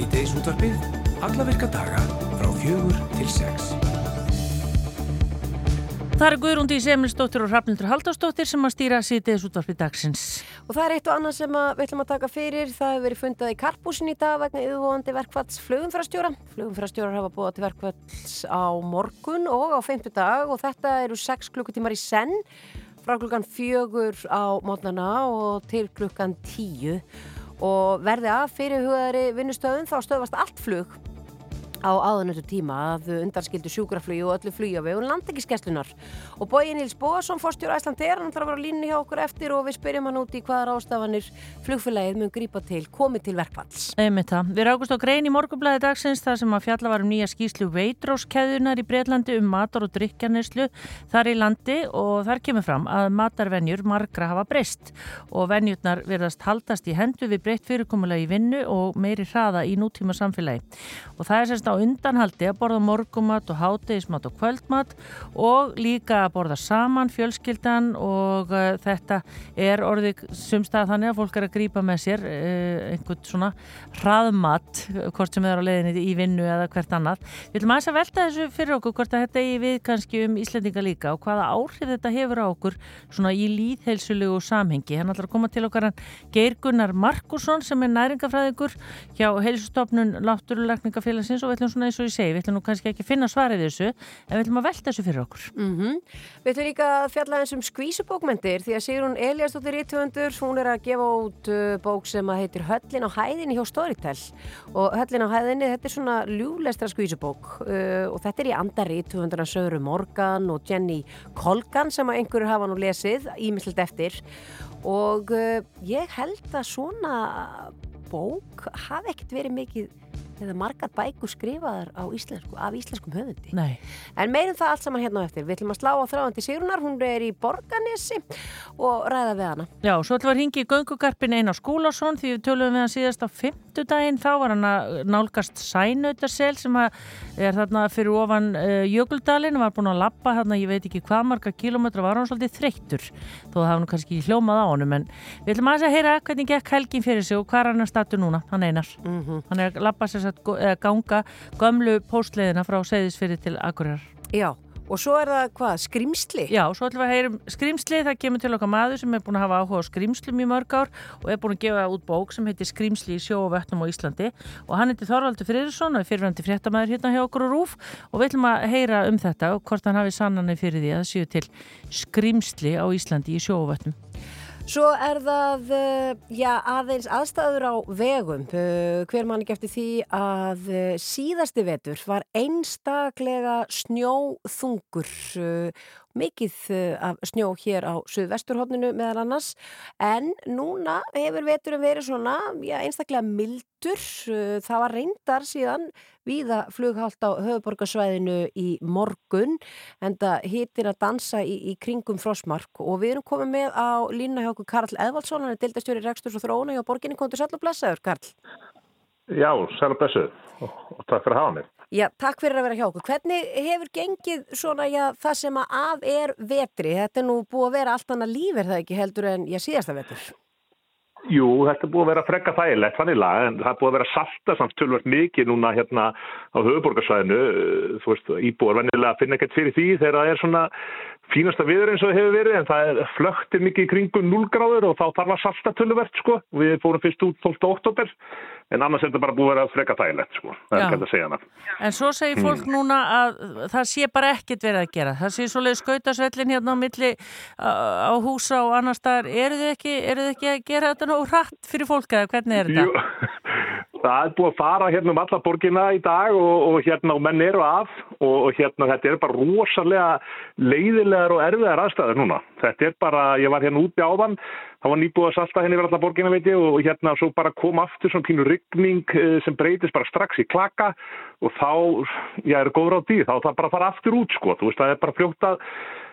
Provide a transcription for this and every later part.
Sýteis útvarfið, alla virka daga frá fjögur til sex. Það er Guðrúndi í Semilsdóttir og Hrafnildur Halldórsdóttir sem að stýra Sýteis útvarfið dagsins. Og það er eitt og annað sem við ætlum að taka fyrir. Það hefur verið fundað í Karpúsin í dag vegna yfirvóðandi verkvalls flugumfrastjóra. Flugumfrastjórar hafa búið til verkvalls á morgun og á feimtu dag og þetta eru 6 klukkutímar í senn frá klukkan fjögur á mótnana og til klukkan tíu og verði af fyrir hugaðari vinnustöðun þá stöðvast allt flug á áðanötu tíma að undanskildu sjúkraflugi og öllu flugi á vegun landekískeslunar og Bói Níls Bóasson, fórstjóra Æsland er hann þarf að vera línu hjá okkur eftir og við spyrjum hann út í hvaða rástafanir flugfélagið mun grípa til, komið til verkvalls. Við rákust á grein í morgunblæði dagsins þar sem að fjalla var um nýja skýslu veitróskeðunar í Breitlandi um matar og drikjarneslu þar í landi og þar kemur fram að matarvenjur margra hafa breyst og venjurnar verðast haldast í hendu við breytt fyrirkomulega í vinnu og meiri hraða í nútíma samfélagi og það er sérst á undanhaldi að borða morgumat og hátegismat og kvöldmat og líka að borða saman fjölskyldan og uh, þetta er orðið sumstað þannig að fólk er að grýpa með sér uh, einhvern svona hraðmat hvort sem er á leiðinni í vinnu eða hvert annað. Við viljum aðeins að velta þessu fyrir okkur hvort að þetta er við kannski um Íslandinga líka og hvaða áhrif þetta hefur á okkur svona í líðheilsulegu samhengi. Hann ætlar að koma til okkar hann Geir Gunnar Markusson sem er næringafræðingur hjá heilsustofnun Látturulegningafélagsins og ætlum svona eins og ég segi, við ætlum nú kannski ekki að finna svarið þessu en við ætlum að velta þessu fyrir okkur. Mm -hmm. Við ætlum líka að fjalla eins um skvísubókmendir því að Sigrun Eliasdóttir Íttvöndur, hún er að gefa út uh, bók sem að heitir Höllin á hæðinni hjá Storytel og Höllin á hæðinni, þetta er svona ljúlestra skvísubók uh, og þetta er í andari Íttvöndurna Söru Morgan og Jenny Colgan sem að einhverjur hafa nú lesið ímyndilegt eftir og uh, ég held að svona bók hafi ekkert verið mikið eða margar bækur skrifaðar íslensku, af íslenskum höfundi. Nei. En meirum það allt saman hérna á eftir. Við ætlum að slá á þráðandi Sigrunar, hún er í Borganesi og ræða við hana. Já, svo ætlum við að ringi í göngugarpin Einar Skúlason því við töluðum við hann síðast á fymtudaginn. Þá var hann að nálgast Sænautersel sem er þarna fyrir ofan uh, Jökuldalinn og var búin að lappa hérna, ég veit ekki hvað marga kilómetra var hann svolítið þreyttur þó það hafði hann kannski hljómað á honum en við ætlum að heyra hvernig gekk helgin fyrir sig og hvað hann er statu núna, hann Einar. Mm -hmm. Hann er að lappa sér sagt ganga gömlu póstleðina frá Seyðisfyrir til Akureyrar. Já, og svo er það hvað, skrimsli? Já, svo ætlum við að heyrum skrimsli, það kemur til okkar maður sem er búin að hafa áhuga á skrimslum í mörg ár og er búin að gefa út bók sem heitir Skrimsli í sjó og vötnum á Íslandi og hann heitir Þorvaldur Friðursson og er fyrirvændi fréttamaður hérna hjá okkur og rúf og við ætlum að heyra um þetta og hvort hann hafi sannanir fyrir því að það séu til skrimsli á Íslandi í sjó og vötnum. Svo er það, já, aðeins aðstæður á vegum. Hver mann ekki eftir því að síðasti vetur var einstaklega snjóþungur mikið af snjó hér á Suðvesturhóttinu meðal annars. En núna hefur veturum verið svona já, einstaklega mildur. Það var reyndar síðan viða flughált á höfuborgarsvæðinu í morgun en það hittir að dansa í, í kringum frosmark og við erum komið með á lína hjá okkur Karl Eðvaldsson hann er dildastjóri Ræksturs og Þróuna hjá borginni. Kontur sæl og blessaður Karl. Já, sæl og blessaður. Og takk fyrir að hafa mig Já, takk fyrir að vera hjá okkur. Hvernig hefur gengið svona, já, það sem að af er vetri? Þetta er nú búið að vera allt annað líf, er það ekki heldur en, já, síðasta vetur? Jú, þetta er búið að vera frekka þægilegt þannig lag, en það er búið að vera salta samt tölvöld mikið núna hérna á höfuborgarsvæðinu, þú veist, íbúið vennilega að finna ekkert fyrir því þegar það er svona fínasta viður eins og það hefur verið, en það er flöktir mikið í kringum 0 gráður og þá þarf að salta tölvöld, sko, við fórum fyrst út 12. oktober en annars er þetta bara búið að vera freka þægilegt sko, það er ekki að segja hana. En svo segir fólk mm. núna að það sé bara ekkit verið að gera, það sé svoleið skautasvellin hérna á milli á húsa og annar staðar, eru þið ekki, ekki að gera þetta nú hratt fyrir fólk eða hvernig er þetta? Jú, það er búið að fara hérna um alla borgina í dag og, og hérna og menn eru af og, og hérna þetta er bara rosalega leiðilegar og erfiðar aðstæður núna. Þetta er bara, ég var hérna úti áðan það var nýbúið að salta henni verið allar borgina veit ég og hérna svo bara kom aftur svona pínu ryggning sem breytist bara strax í klaka og þá, ég er góður á því, þá það bara fara aftur út sko, þú veist það er bara fljótt að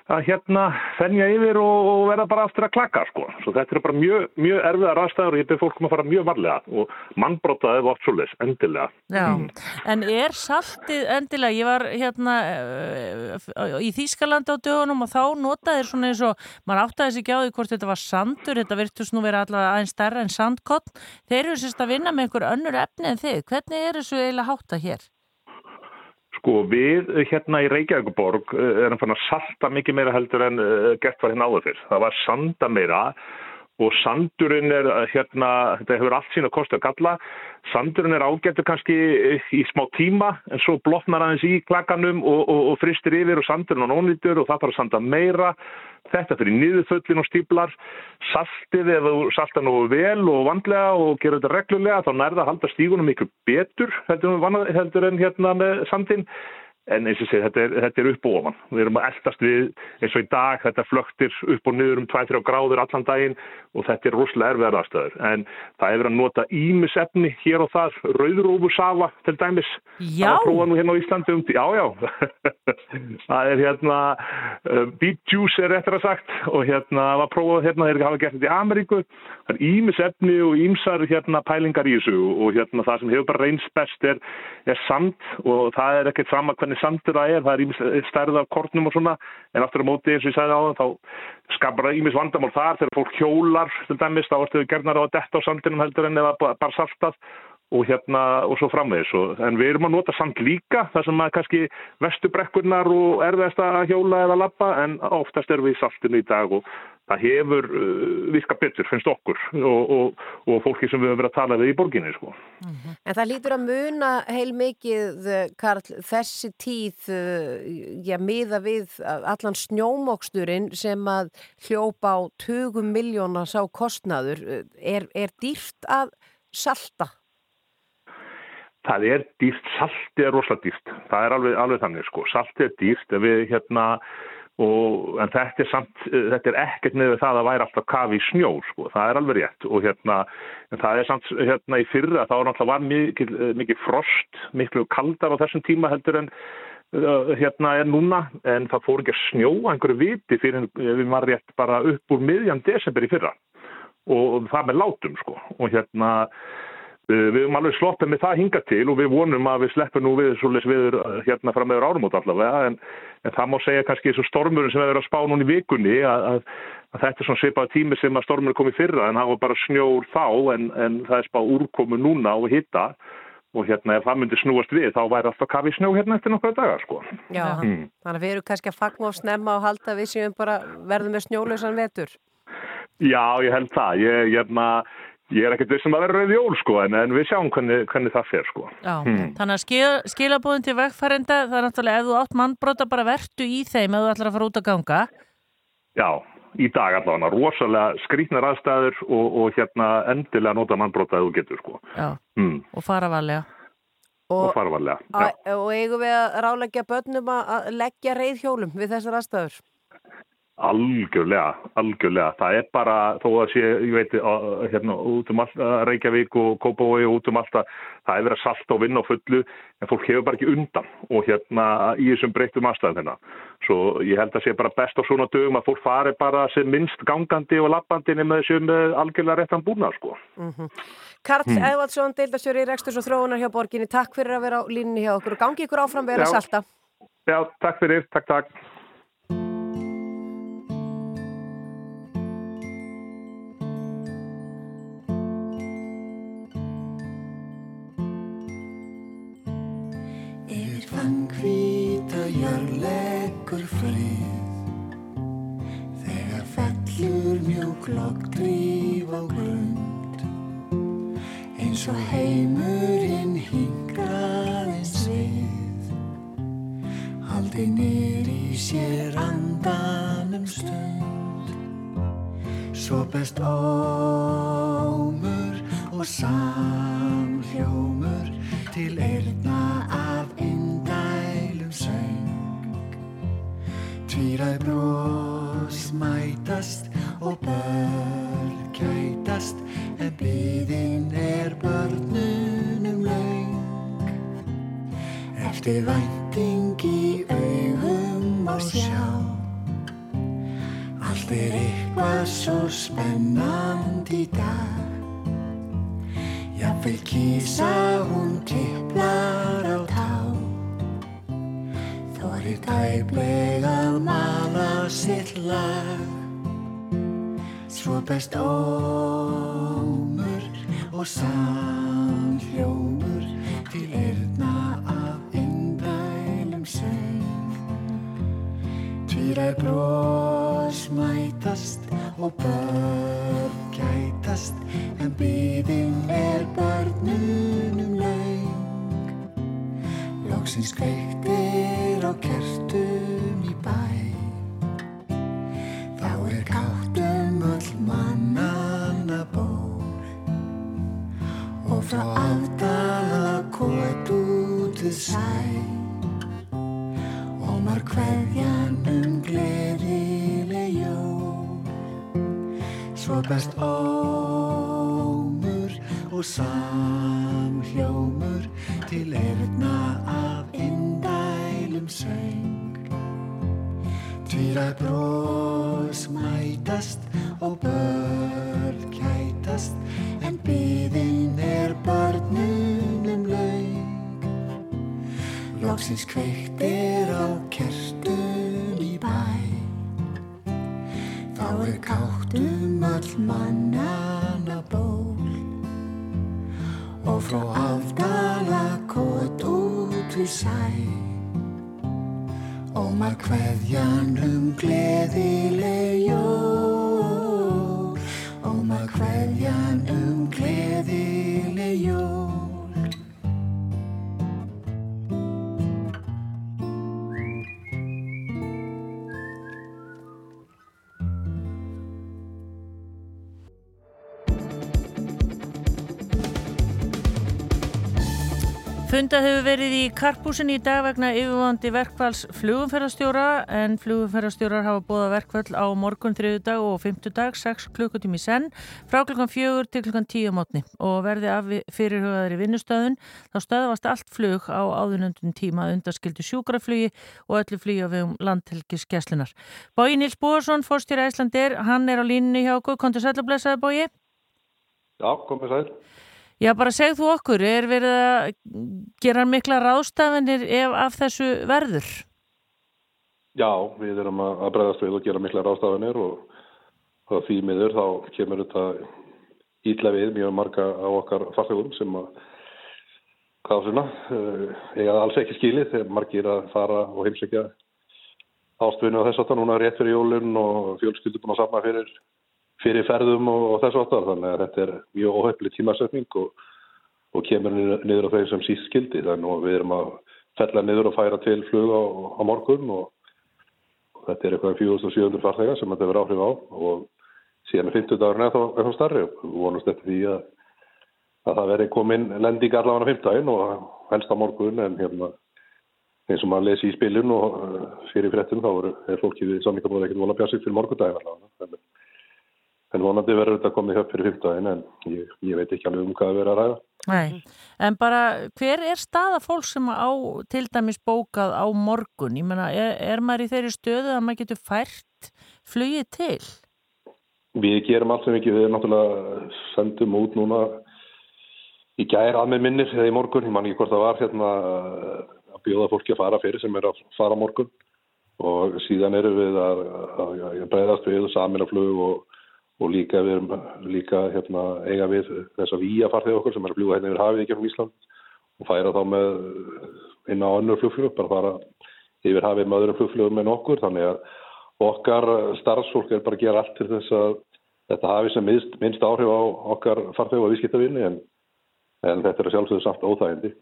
að hérna fennja yfir og, og verða bara aftur að klaka sko. Svo þetta er bara mjög, mjög erfiða rastæður og ég byrð fólkum að fara mjög varlega og mannbrotaði var oft svolítið, endilega. Já, mm. en er saltið endilega, ég var hérna uh, í Þýskalandi á dögunum og þá notaði svona eins og, maður áttaði sig ekki á því hvort þetta var sandur, þetta virtust nú vera allavega aðeins stærra en sandkott, þeir eru sérst að vinna með einhver önnur efni en þið, hvernig er þessu eiginlega hátta hér? Sko við hérna í Reykjavíkuborg eh, erum fann að salta mikið meira heldur en uh, gert var hérna áður fyrr. Það var sanda meira og sandurinn er eh, hérna, þetta hefur allt sín að kosta að galla, sandurinn er ágættur kannski í smá tíma en svo blotnar aðeins í klakanum og, og, og fristir yfir og sandurinn á nónlítur og það þarf að sanda meira. Þetta fyrir niðurföllin og stíplar saltið ef þú saltar nú vel og vandlega og gerur þetta reglulega þá nærða að halda stígunum miklu betur heldur en hérna með sandin En eins og sé, þetta er, þetta er upp og ofan. Við erum að eldast við eins og í dag, þetta flöktir upp og niður um 2-3 gráður allan daginn og þetta er rosalega erfiðar aðstöður. En það hefur að nota ímisefni hér og þar, rauðrófusafa til dæmis. Já! Það prófa nú hérna á Íslandi um því. Já, já. það er hérna, uh, beet juice er eftir að sagt og hérna var prófað hérna, þeir hafa gert þetta í Ameríku. Það er ímisefni og ímsar hérna pælingar í þessu og hérna það sem hefur bara reynst best er, er sand og það er ekkert sama hvernig sandur það er, það er ímis stærða af kornum og svona, en aftur á móti eins og ég sagði á það, þá skapar það ímis vandamál þar þegar fólk hjólar til dæmis, þá ertu gerðnar á að detta á sandinum heldur en eða bara saltað og hérna og svo framvegis. En við erum að nota samt líka þar sem að kannski vestubrekkurnar og erfiðast að hjóla eða lappa en oftast erum við í saltinu í dag og það hefur uh, virka betur finnst okkur og, og, og fólki sem við höfum verið að tala við í borginni sko. -hmm. En það lítur að muna heil mikið Karl þessi tíð uh, já, miða við allan snjómoksturinn sem að hljópa á 20 miljóna sá kostnaður er, er dýrt að salta? Það er dýrt, salti er rosalega dýrt, það er alveg, alveg þannig sko, salti er dýrt við hérna, og, en þetta er samt, þetta er ekkert með það að væri alltaf kafi í snjó sko, það er alveg rétt. Og hérna, það er samt hérna í fyrra þá er náttúrulega var mikið, mikið frost, miklu kaldar á þessum tíma heldur en uh, hérna er núna. En það fór ekki að snjó einhverju viti fyrir við varum rétt bara upp úr miðjan desember í fyrra. Og, og það með látum sko. Og hérna Við höfum alveg sloppið með það hinga til og við vonum að við sleppum nú við svolítið við hérna fram meður árum út allavega en, en það má segja kannski eins og stormurinn sem við erum að spá núna í vikunni að, að, að þetta er svona svipaða tími sem að stormurinn komið fyrra en það var bara snjór þá en, en það er spá úrkomu núna og hitta og hérna ef það myndi snúast við þá væri alltaf kafi snjó hérna eftir nokkru dagar sko. Já, hmm. þannig að við erum kannski að fagna og snemma og halda við sem bara verðum með snjólausan vetur. Já, ég held það. Ég, ég, Ég er ekkert vissum að vera rauð jól sko en, en við sjáum hvernig, hvernig það fer sko. Já, hmm. Þannig að skil, skilabúðin til vegfærenda það er náttúrulega ef þú átt mannbrota bara vertu í þeim ef þú ætlar að fara út að ganga. Já, í dag allavega rosalega skrítnar aðstæður og, og hérna endilega nota mannbrota ef þú getur sko. Já, hmm. og fara varlega. Og, og fara varlega. Og eigum við að ráleggja börnum að leggja reyð hjólum við þessar aðstæður? Algjörlega, algjörlega. Það er bara, þó að sé, ég veit, hérna, út um allt, Reykjavík og Kópavói og út um allt að það er verið að salta og vinna á fullu, en fólk hefur bara ekki undan og hérna í þessum breyttum aðstæðum hérna. Svo ég held að sé bara best á svona dögum að fólk fari bara sem minnst gangandi og lappandi nema þessu með algjörlega réttan búna, sko. Mm -hmm. Karl hmm. Eðvaldsson, deildastjóri í Reksturs og Þróunar hjá borginni, takk fyrir að vera á línni hjá okkur og gangi ykkur áfram verið að salta. Já, takk fyrir, takk, takk. Frið. Þegar fellur mjög logg dríf á grund eins og heimurinn hingraðins við. Aldrei nýri sér andanum stund svo best ómur og samhljómur til eirna af Tvíræð brós mætast og börn kætast en byðin er börnunum laung Eftir vænting í augum og sjá. Svo spennandi dag. Jafnvel kísa hún tipplar á tá Þorir tæplega að mala sitt lag. Svo best ómur og samhljómur til erna af indælum söng. Tvírar brós mætast og börn gætast en byðin er börnunum laung Lóksins kveiktir á kertum í bæ. Þá er káttum öll mannanna ból og frá afdala kót út við sæ. Og mar hverjan um gleðileg jól. Svo best ómur og samhljómur til erna af indælum söng. Tvíra brós mætast og börn kætast en byðin er börnunum laung Lóksins kveiktir á kertum í bæ. Þá er káttum all mannana ból og frá afdala kót út við sæ. Ómar kveðjan um gleðileg jól Ómar kveðjan um gleðileg jól Fundað hefur verið í Karpúsin í dag vegna yfirvandi verkvalls flugumferðarstjóra en flugumferðarstjórar hafa bóða verkvall á morgun, þriðudag og fymtudag 6 klukkutími senn frá klukkan 4 til klukkan 10 mótni og verði af fyrirhugaður í vinnustöðun þá stöðvast allt flug á áðunöndun tíma undaskildu sjúkraflugi og öllu flugi á vegum landhelgiskeslunar. Bói Nils Bóarsson, fórstjóra Æslandir, hann er á línunni hjá okkur, kontur sæl og blessaði Bói? Já, komið sæl. Já, bara segð þú okkur, er verið að gera mikla ráðstafanir ef af þessu verður? Já, við erum að bregðast við og gera mikla ráðstafanir og, og því miður þá kemur þetta ítla við mjög marga á okkar farþegum sem að hvað svona, eiga alls ekki skilið þegar margir að fara og heimsækja ástvinni og þess aftan núna rétt fyrir jólun og fjölskyldu búin að safna fyrir fyrir ferðum og, og þessu áttar þannig að þetta er mjög óhefli tímasetning og, og kemur niður, á þeir sem síst skildi þannig að við erum að fella niður og færa til flug á, á morgun og, og þetta er eitthvað 4700 farþegar sem þetta verður áhrif á. Og síðan er 50 dagurinn eða þá starri. Og við vonumst eftir því að, að það verður komin lending allavega á 50 og helst á morgun. En hérna eins og maður lesi í spilun og fyrir frettum þá er fólkið við samlingabóða ekkert volað pjassið fyrir morgundagin allavega En vonandi verður þetta komið höfð fyrir fymtaðin en ég, ég veit ekki alveg um hvað það verður að ræða. Nei, en bara hver er staða fólk sem á til dæmis bókað á morgun? Ég menna, er, er maður í þeirri stöðu að maður getur fært flugið til? Við gerum allt sem ekki, við náttúrulega sendum út núna í gæri að með minnir eða í morgun, ég man ekki hvort það var hérna að bjóða fólki að fara fyrir sem er að fara morgun og síðan eru við að, að, að breyðast við saminaflug og og líka við líka hérna, eiga við þessa víja farþeg okkur sem er að bljúa hérna yfir hafið í kemum Ísland og færa þá með inn á önnur flugflug, bara fara yfir hafið með öðrum flugflugum en okkur þannig að okkar starfsfólk er bara að gera allt til þess að þetta hafi sem minnst, minnst áhrif á okkar farþeg og viðskiptavinni en, en þetta er sjálfsögðu samt óþægindi.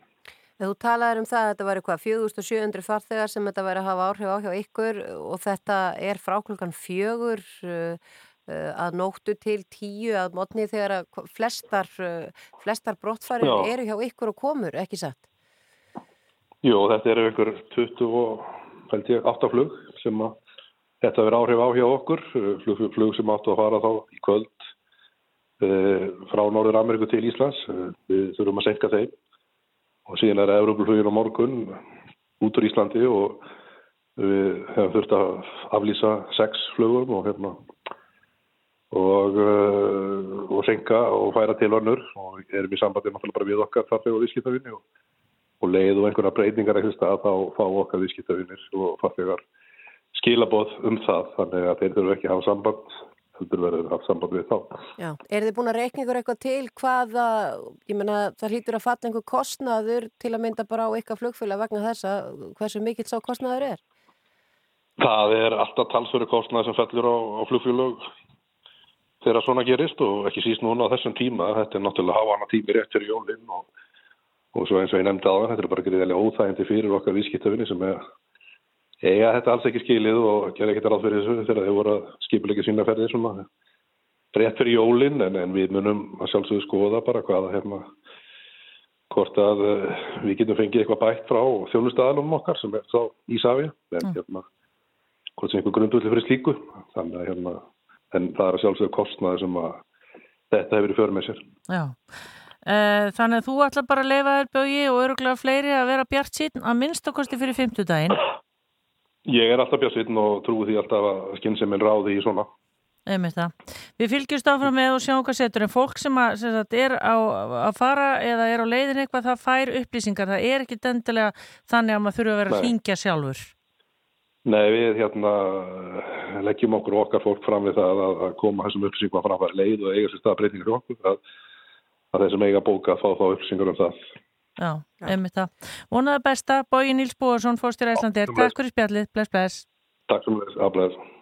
Þú talaður um það að þetta var eitthvað 4700 farþegar sem þetta væri að hafa áhrif á hjá ykkur og þetta er frá klukkan fjögur að nóttu til tíu að mótni þegar flestar, flestar brottfarir Já. eru hjá ykkur og komur, ekki satt? Jú, þetta eru ykkur 28 flug sem að þetta verður áhrif á hjá okkur, flug, flug sem áttu að fara þá í kvöld eh, frá Norður Ameriku til Íslands, við þurfum að senka þeim og síðan er Európulflugin á morgun út úr Íslandi og við hefum þurft að aflýsa sex flugum og hérna og, uh, og senka og færa til önnur og erum í sambandi náttúrulega bara við okkar farþeg og viðskiptavinni og, og leið og einhverja breytingar ekkert stað þá fá okkar viðskiptavinnir og farþegar skilaboð um það þannig að þeir þurfu ekki að hafa samband heldur verður haft samband við þá. Já, er þið búin að reikna ykkur eitthvað til hvaða, ég menna það hlýtur að falla einhver kostnaður til að mynda bara á ykkar flugfélag vegna þessa, hversu mikill sá kostnaður er? Það er alltaf talsverðu kostnaður sem fellur á, á flugfélag þegar svona gerist og ekki síst núna á þessum tíma, þetta er náttúrulega háana tími rétt fyrir jólinn og, og svo eins og ég nefndi á það, þetta er bara greiðilega óþægindi fyrir okkar vískiptafinni sem er eiga þetta alls ekki skilið og gera ekkert ráð fyrir þessu þegar þeir voru að skipulegja sína ferðir svona rétt fyrir jólinn en, en við munum að sjálfsögðu skoða bara hvaða hérna hvort að uh, við getum fengið eitthvað bætt frá þjónustæðalum okkar sem er þá Ísafi en mm. hérna hvort sem einhver grundulli fyrir slíku þannig að hérna en það er að sjálfsögðu kostnaði sem að þetta hefur för með sér. Já. Uh, Þannig að þú ætla bara að leifa þér bögi og öruglega fleiri að vera bjart sín að minnst okkosti fyrir 50 daginn Ég er alltaf björnsvitn og trúi því alltaf að skynnseminn ráði í svona. Við fylgjumst áfram með og sjáum hvað setur. En fólk sem, að, sem að er á, að fara eða er á leiðin eitthvað það fær upplýsingar, það er ekki dendilega þannig að maður þurfa að vera að hingja sjálfur. Nei, við hérna leggjum okkur okkar fólk fram við það að, að koma þessum upplýsingum að framfæra leið og eiga sér staðbreytingar í okkur að, að þessum eiga bóka að fá þá upplýsingar um það. Já, einmitt það. Vonaða besta, Bói Níls Bóðarsson, fórstur Æslandir. Takk fyrir spjallið, bless, bless. Takk fyrir að bless.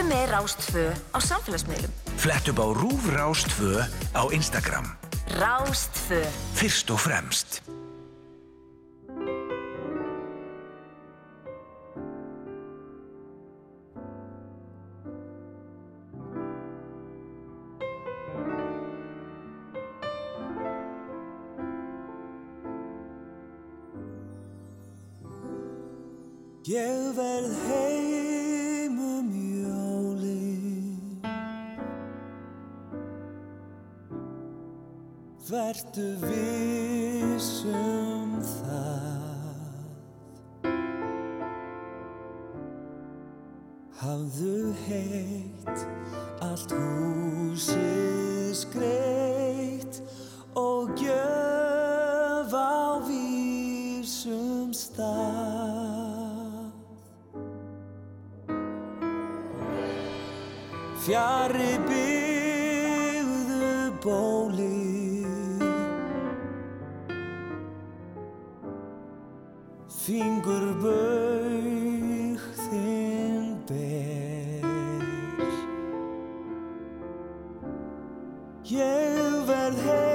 Fylgstu með Rástfö á samfélagsmiðlum. Flett upp á Rúf Rástfö á Instagram. Rástfö. Fyrst og fremst. Vertu viss um það. Hafðu heitt allt húsið skreitt og gjöf á vísum stað. Fjari byggðu Fingur baug þinn ber Ég verð heim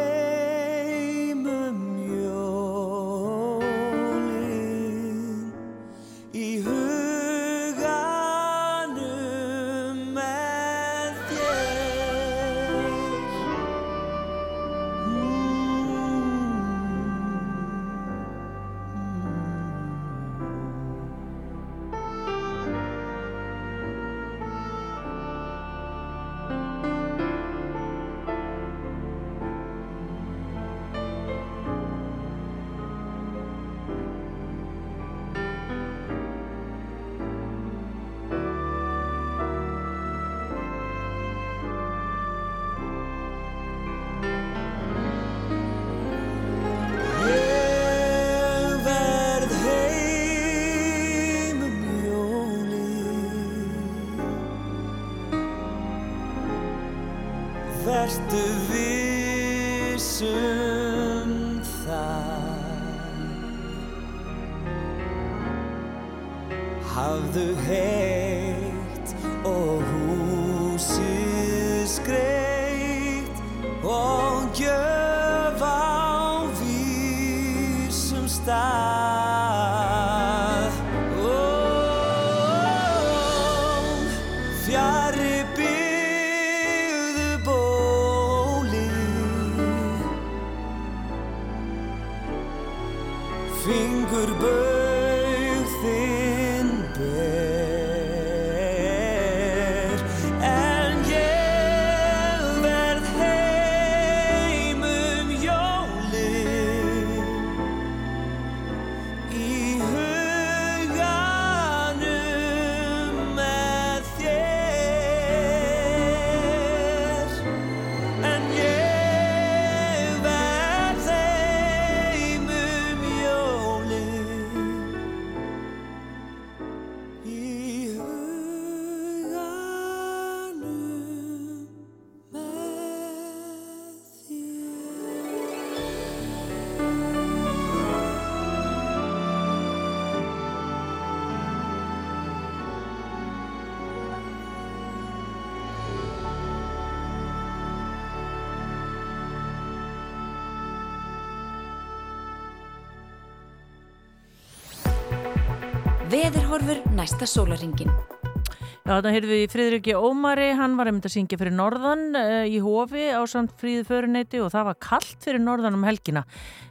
Veðurhorfur næsta sólaringin. Já, þannig heyrðum við í Friðriki Ómari, hann var einmitt að syngja fyrir norðan uh, í Hofi á samt fríðu föruneyti og það var kallt fyrir norðan um helgina.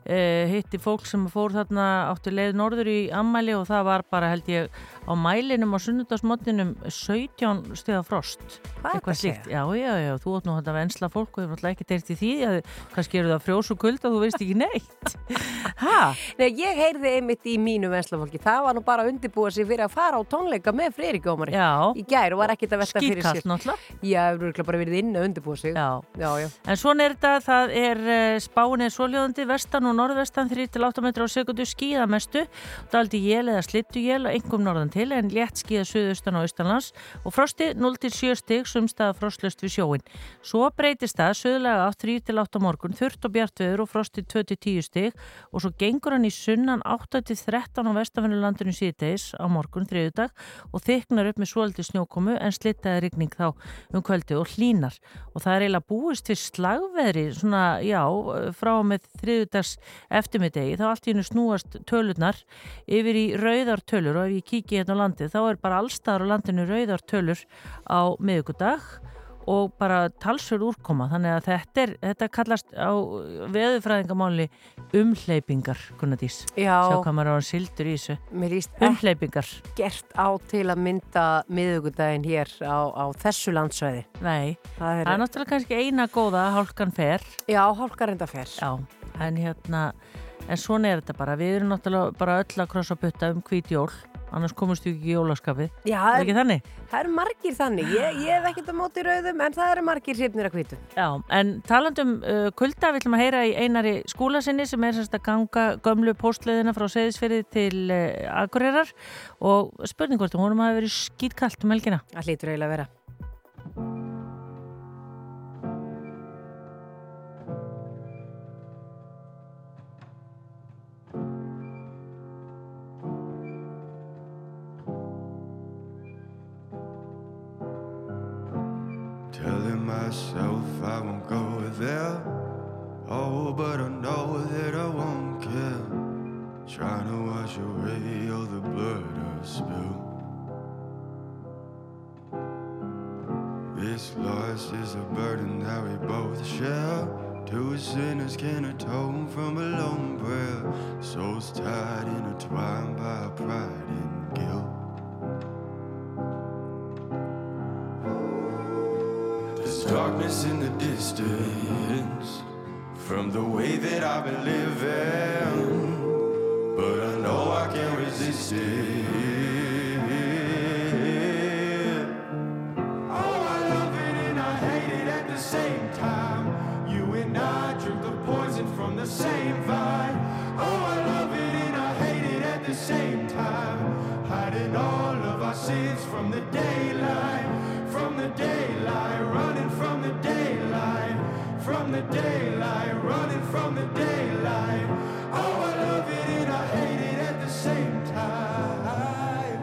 Uh, hitti fólk sem fór þarna áttu leið norður í ammæli og það var bara held ég á mælinum á sunnudagsmotninum 17 stiða frost. Hvað ertu að slíkt. Já, já, já, þú átt nú þetta vensla fólk og hefur náttúrulega ekki teirt í því að kannski eru það frjós og kulda og þú veist ekki neitt. ha? Nei, ég heyrði einmitt í mínu venslafólki. Það var nú bara að undirbúa sig fyrir að fara á tónleika með Friðrik Ómari Já. í gær og var ekkert að velta fyrir sér. Skýrkall náttúrulega. Já, það eru bara verið inn að undirbúa sig. Já. Já, já. En svona er þetta, það er uh, spáin er svoljóðandi vestan og norðvestan 3-8 metra á sekundu skíðamestu daldi jél eða slittu jél og engum norðan til en létt skíða suðaustan og austanlands og frosti 0-7 stig sumstaða frostlust við sjóin. Svo breytist það söðlega á 3-8 morgun þurft og bjart veður og frosti 2-10 stig og svo gengur hann í sunnan 8-13 á vestanfennulandinu síðdeis á morgun þriðudag og þyknar upp með svolítið snjókomu en slittaði rigning þá um kvöldi og hlínar og það er eiginlega búist til slagveðri svona, já, frá með þriðudags eftirmiðdegi þá allt í hennu snúast tölurnar yfir í rauðartölur og ef ég kíki hérna á landi þá er bara allstaðar á landinu rauðartölur á miðugudag og bara talsverð úrkoma. Þannig að þetta, er, þetta kallast á veðufræðingamáli umhleypingar Gunnadís, Já. sjá hvað maður á að sildur í þessu. Umhleypingar, ekkert á til að mynda miðugudaginn hér á, á þessu landsvæði. nei. Það er, það er náttúrulega kannski eina góða hálkan fer, já, hálkarenda fer. já en hérna, en svona er þetta bara. Við erum náttúrulega bara öll að krossa putta um hvít jól, annars komumst við ekki í jólaskapið, Já, er ekki þannig? það eru margir þannig. Ég, ég hef ekkert á móti rauðum, en það eru margir hrifnir að hvítu. Já, en talandum uh, kulda, við ætlum að heyra í einari skúlasinni sem er semst að ganga gömlu postleðina frá Seyðisferði til uh, Akureyrar og spurning hvort hún hafi verið skýtkalt um helgina. Það hlýtur eiginlega að vera. Myself I won't go there. Oh, but I know that I won't care. Trying to wash away all the blood I've spilled. This loss is a burden that we both share. Two sinners can atone from a lone prayer. Souls tied, intertwined by pride and guilt. Darkness in the distance from the way that I've been living, but I know I can't resist it. Oh, I love it and I hate it at the same time. You and I drink the poison from the same vine. Oh, I love it and I hate it at the same time. Hiding all of our sins from the daylight, from the daylight, running the daylight, from the daylight, running from the daylight. Oh, I love it and I hate it at the same time.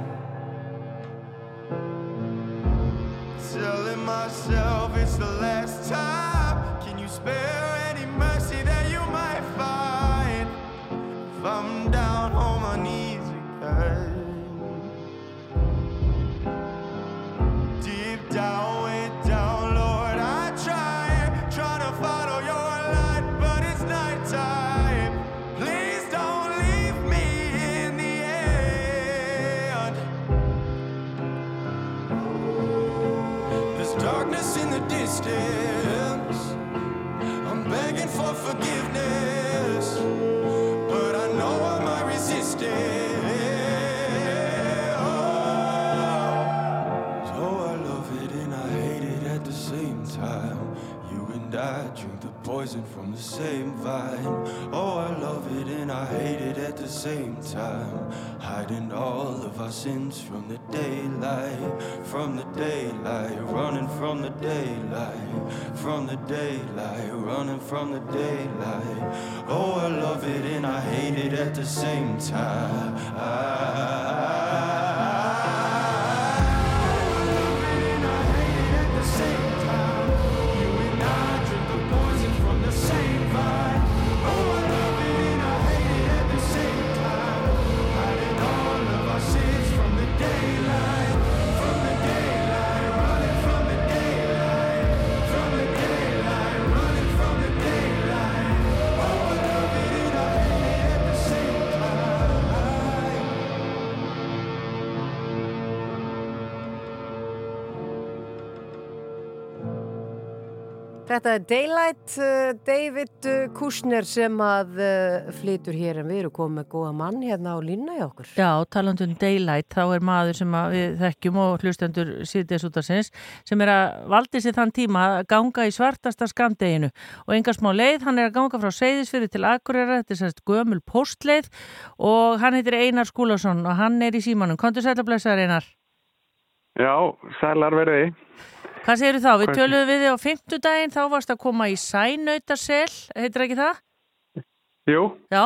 Telling myself it's the last poison from the same vine. Oh, I love it and I hate it at the same time. Hiding all of our sins from the daylight, from the daylight, running from the daylight, from the daylight, running from the daylight. Oh, I love it and I hate it at the same time. Þetta er Daylight, uh, David uh, Kushner sem að uh, flytur hér en við erum komið með góða mann hérna á línna í okkur. Já, talandum Daylight, þá er maður sem að við þekkjum og hlustendur síðdeis út af sinns sem er að valdi sér þann tíma að ganga í svartasta skamdeginu og enga smá leið, hann er að ganga frá Seyðisfyrir til Akureyra, þetta er sérst gömul postleið og hann heitir Einar Skúlason og hann er í símanum. Kontur sætla blessaður Einar? Já, sælar verði. Hvað segir þá? Við Hvað- töluðum við þig á fimmtudaginn, þá varst að koma í Sænautarsel, heitir ekki það? Jú, Já,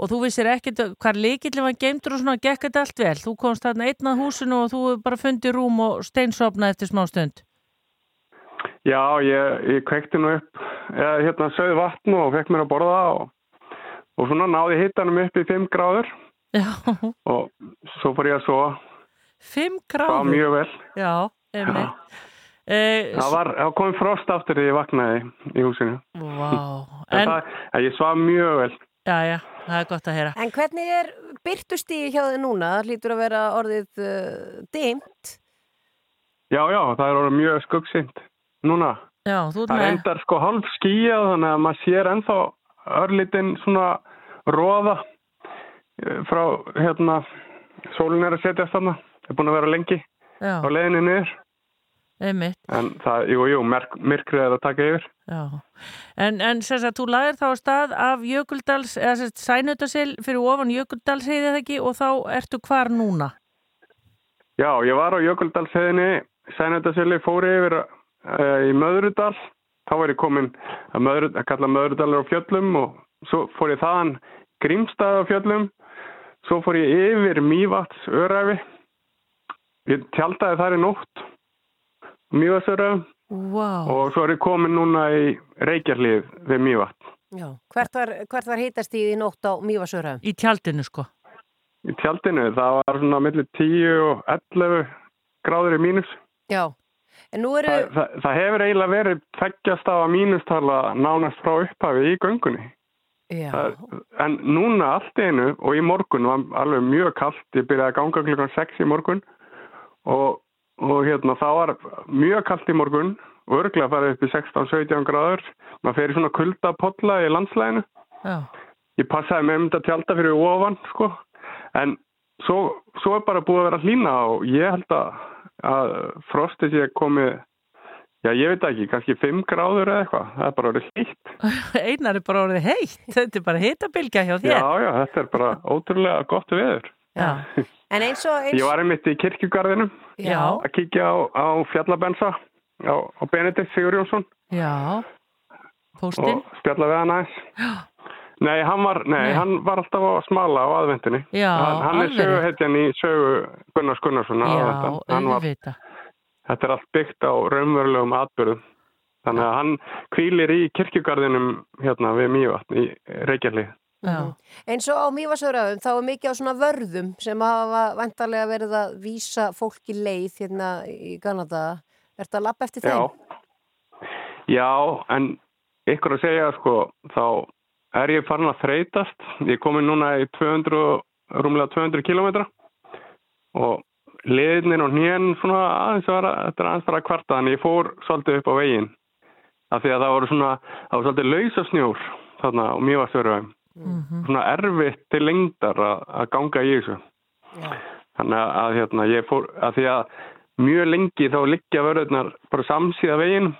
og þú vissir ekkert hvar líkillin var geimdur og svona gekk þetta allt vel. Þú komst þarna einn að húsinu og þú bara fundið rúm og steinsopna eftir smá stund. já, ég, ég kveikti nú upp, eða hérna sögði vatn og fekk mér að borða og, og svona náði hittanum upp í 5 gráður Já, og svo fór ég að sofa, fimm það gráður. var mjög vel. Já, einmitt. Eh, Það var, það kom frost aftur þegar ég vaknaði í húsinu. Vá, En, en, það, ég svaf mjög vel. já, já, það er gott að heyra. En hvernig er byrtustíði hjá þið núna? Það hlýtur að vera orðið uh, dimt. Já, já, það er orðið mjög skuggsint núna. Já, þú ert Það með, endar sko hálf skíjað þannig að maður sér ennþá örlítinn svona róða eh, frá hérna sólin er að setjast þarna. Það er búin að vera lengi já, á leiðinni niður. Einmitt. En það, jú, jú, merk, myrkrið er að taka yfir. Já, en, en sem sagt, þú lagðir þá stað af Jökuldals, eða sagt, Sænutasil fyrir ofan Jökuldals heiði það ekki og þá ertu hvar núna? Já, ég var á Jökuldalsheðinni, Sænættasili fóri yfir uh, í Möðrudal. Þá var ég komin að, Möðru, að kalla Möðrudalar á fjöllum og svo fór ég þaðan Grímstað á fjöllum. Svo fór ég yfir Mývats öræfi. Ég tjaldaði þar í nótt, Öræfi Vá, og svo er ég komin núna í Reykjarlið við Mývat. Já. Hvert var, hvert var hitastíði í nótt á Mývasöra? í tjaldinu sko. Í tjaldinu það var svona millir 10 og 11 gráður í mínus. Já. En nú eru, Það, það, það hefur eiginlega verið tveggjast á að mínustala nánast frá upphafi í göngunni. já, Það, en núna allt í einu og í morgun var alveg mjög kallt. Ég byrjaði að ganga klukkan 6 í morgun og, og hérna það var mjög kallt í morgun og örglega farið upp í 16-17 gráður. Maður fer í svona kuldapolla í landslæginu. Já, Ég passaði með um þetta tjálta fyrir ofan sko. En svo, svo er bara búið að vera hlýna og ég held að, að frostið sé komið Já, ég veit ekki, kannski 5 gráður eða eitthvað, það er bara orðið heitt. einar er bara orðið heitt, þetta er bara hitabilgja hjá þér. Já, já, þetta er bara ótrúlega gott veður. Já, en eins og eins, Ég var einmitt í kirkjugarðinu já, að kíkja á, á fjallabensa á, á Benedikt Sigur Jónsson já, póstinn, og spjalla við hann aðeins. Nei, hann var, nei, Nei. hann var alltaf að smala á aðvendinni. Já, hann, hann er söguhetjan í sögu Gunnars Gunnarsson á já, auðvita. þetta er allt byggt á raunverulegum atbyrðum. Þannig að hann kvílir í kirkjugarðinum hérna við Mývatn í Reykjalið. Já, eins og á Mývasöraðum þá er mikið á svona vörðum sem hafa vantarlega verið að vísa fólki leið hérna í Kanada. Er þetta að lappa eftir Já. þeim? Já, en ykkur að segja sko, þá er ég farin að þreytast. Ég komin núna í 200, rúmlega 200 kilometra og liðinir og hnén svona aðeins var að, þetta er aðeins bara að kvarta þannig ég fór svolítið upp á veginn af því að það voru svona, það voru svolítið lausa snjór þarna og mjög að störu mhm, svona erfitt til lengdar að, ganga í þessu Já. þannig að, hérna ég fór að því að mjög lengi þá liggja vörðunar bara samsíða veginn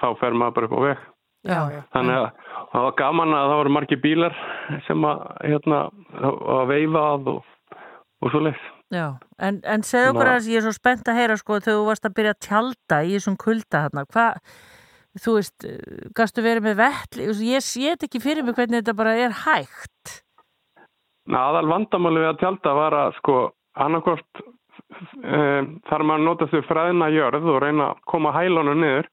þá fer maður bara upp á veg já, þannig að það var gaman að það voru margi bílar sem að hérna að veifa að og, og svo leiðs já. En, en segð okkur að ég er svo spennt að heyra sko þegar þú varst að byrja að tjalda í þessum kulda þarna, hvað, þú veist, gastu verið með vettli, ég þetta ekki fyrir mig hvernig þetta bara er hægt. aðal vandamáli við að tjálta var að sko annarkort um, þar maður notast við fræðina jörð og reyna að koma hælunum niður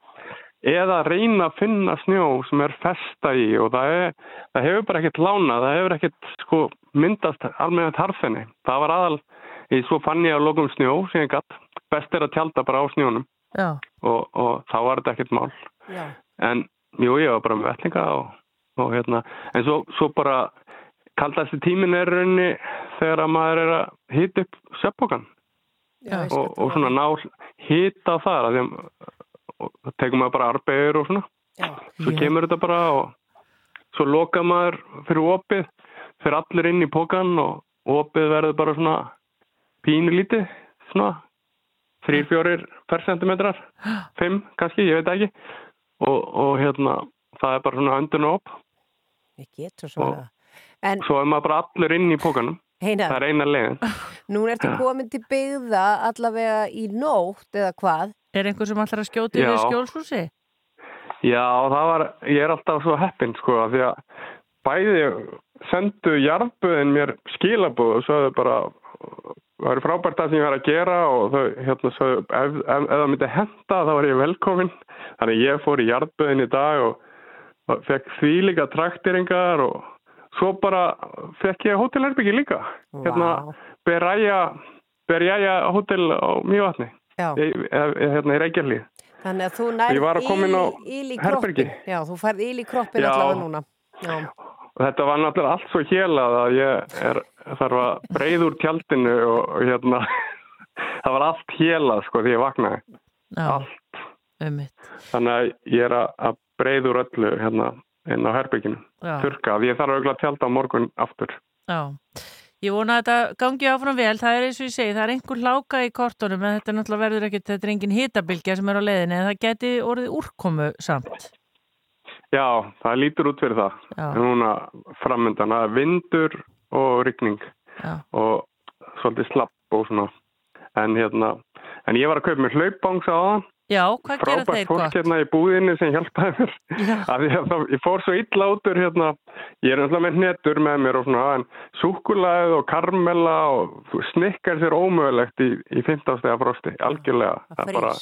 eða reyna að finna snjó sem er festa í og það, er, það hefur bara ekkert lána, það hefur ekkert sko myndast almennt harfinni. Það var aðal, ég svo fann ég að lokum snjó sem ég gatt, best er að tjálta bara á snjónum og, og þá var þetta ekkert mál. Já. En jú, ég var bara með vellinga og, og hérna, en svo, svo bara kaldasti tímin er raunni þegar að maður er að hita upp söpbókan og, og svona ná hita þar að það tekur maður bara arbegur og svona. Já. svo kemur þetta bara og svo loka maður fyrir opið fyrir allir inn í pókan og opið verður bara svona pínu lítið svona 3-4 per centimetrar 5 kannski, ég veit ekki og, og hérna það er bara svona öndun og op Ég get svo svona. En svo er maður bara allur inn í pókanum Heinar, það er eina leiðin nú ertu komin til byggða allavega í nótt eða hvað? er einhver sem allar að skjóti við skjólshúsi? Já, það var, ég er alltaf svo heppinn sko, af því að bæði sendu jarðböðin mér skilabúð og sagði bara það er frábært það sem ég var að gera og þau hérna sagði ef, ef, ef það myndi henda þá var ég velkomin þannig ég fór í jarðböðin í dag og, fekk því líka traktiringar og svo bara fekk ég hótelherbyggi líka Vá. hérna Beræja Beræja hótel á Mjövatni Já. hérna í Reykjavík Þannig að þú nær Ég var að koma inn á íl í kroppin. Já, þú færð íl í kroppin allavega núna. Já. Og þetta var náttúrulega allt svo hélað að ég er, þarf að breið úr tjaldinu og, hérna, það var allt hélað sko því ég vaknaði. Já, Allt. Þannig að ég er að, úr öllu hérna inn á herbygginu. Þurka, því ég þarf auðvitað að tjalda á morgun aftur. Já, ég vona að þetta gangi áfram vel, það er eins og ég segi, það er einhver láka í kortunum en þetta náttúrulega verður ekkit, þetta er engin hitabilgja sem er á leiðinni en það geti orðið úrkomu samt. Já, það lítur út fyrir það. Já. En núna framöndan að vindur og rigning Já, og svolítið slapp og svona. En hérna, en ég var að kaupa mér hlaupbangsa á það. Já hvað gera frábært þeir fólk gott? hérna í búðinni sem hjálpaði mér. Já. að ég, það, ég fór svo illa út úr hérna, ég er náttúrulega með hnetur með mér og svona, en súkulæð og karmela og snikkar sér ómögulegt í, í 15 stega frosti, algjörlega. Það er bara,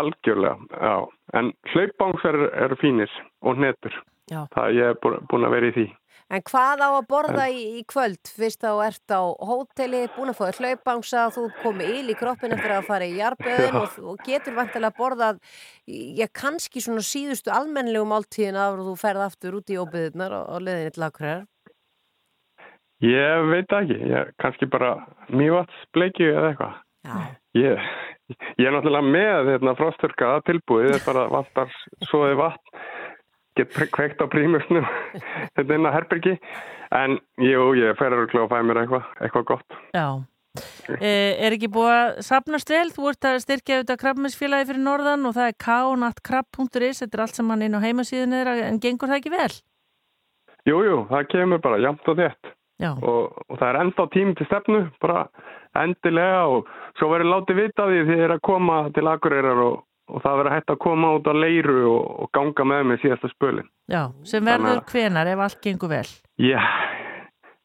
algjörlega, já. En hlaupbángsar eru er fínir og hnetur, Já. það ég er búin að vera í því En hvað á að borða í, í kvöld? Fyrst þá ert á hóteli, búin að fóða hlaupangsa, þú komið íl í kroppin eftir að fara í jarböðin og, og getur vantilega borðað, já kannski svona síðustu almennlegu máltíðin af og þú ferð aftur út í óbyðunar og, og leðinni til akkurar. ég veit ekki, ég kannski bara mývats bleiki eða eitthvað. Já, Ég, ég er náttúrulega með hérna, frosturka tilbúið, er bara vantar svoði vatn, get kveikt á prímusnum þetta inn á herbergi, en jú, ég fer að fæ mér eitthvað, eitthvað gott. Já. E, er ekki búið að sapnast vel? Þú ert að styrkja auðvitað krabbmessfélagi fyrir norðan og það er k.nattkrabb.is, þetta er allt saman inn á heimasíðinu en gengur það ekki vel? Jú, jú, það kemur bara jamt og þétt Já, og, og það er enda tími til stefnu, bara endilega og svo verður látið vita því þið er að koma til Akureyrar og, og það verður hægt að koma út á leiru og, og ganga með mig síðasta spölin. já, sem verður að- hvenar ef allt gengur vel. Já,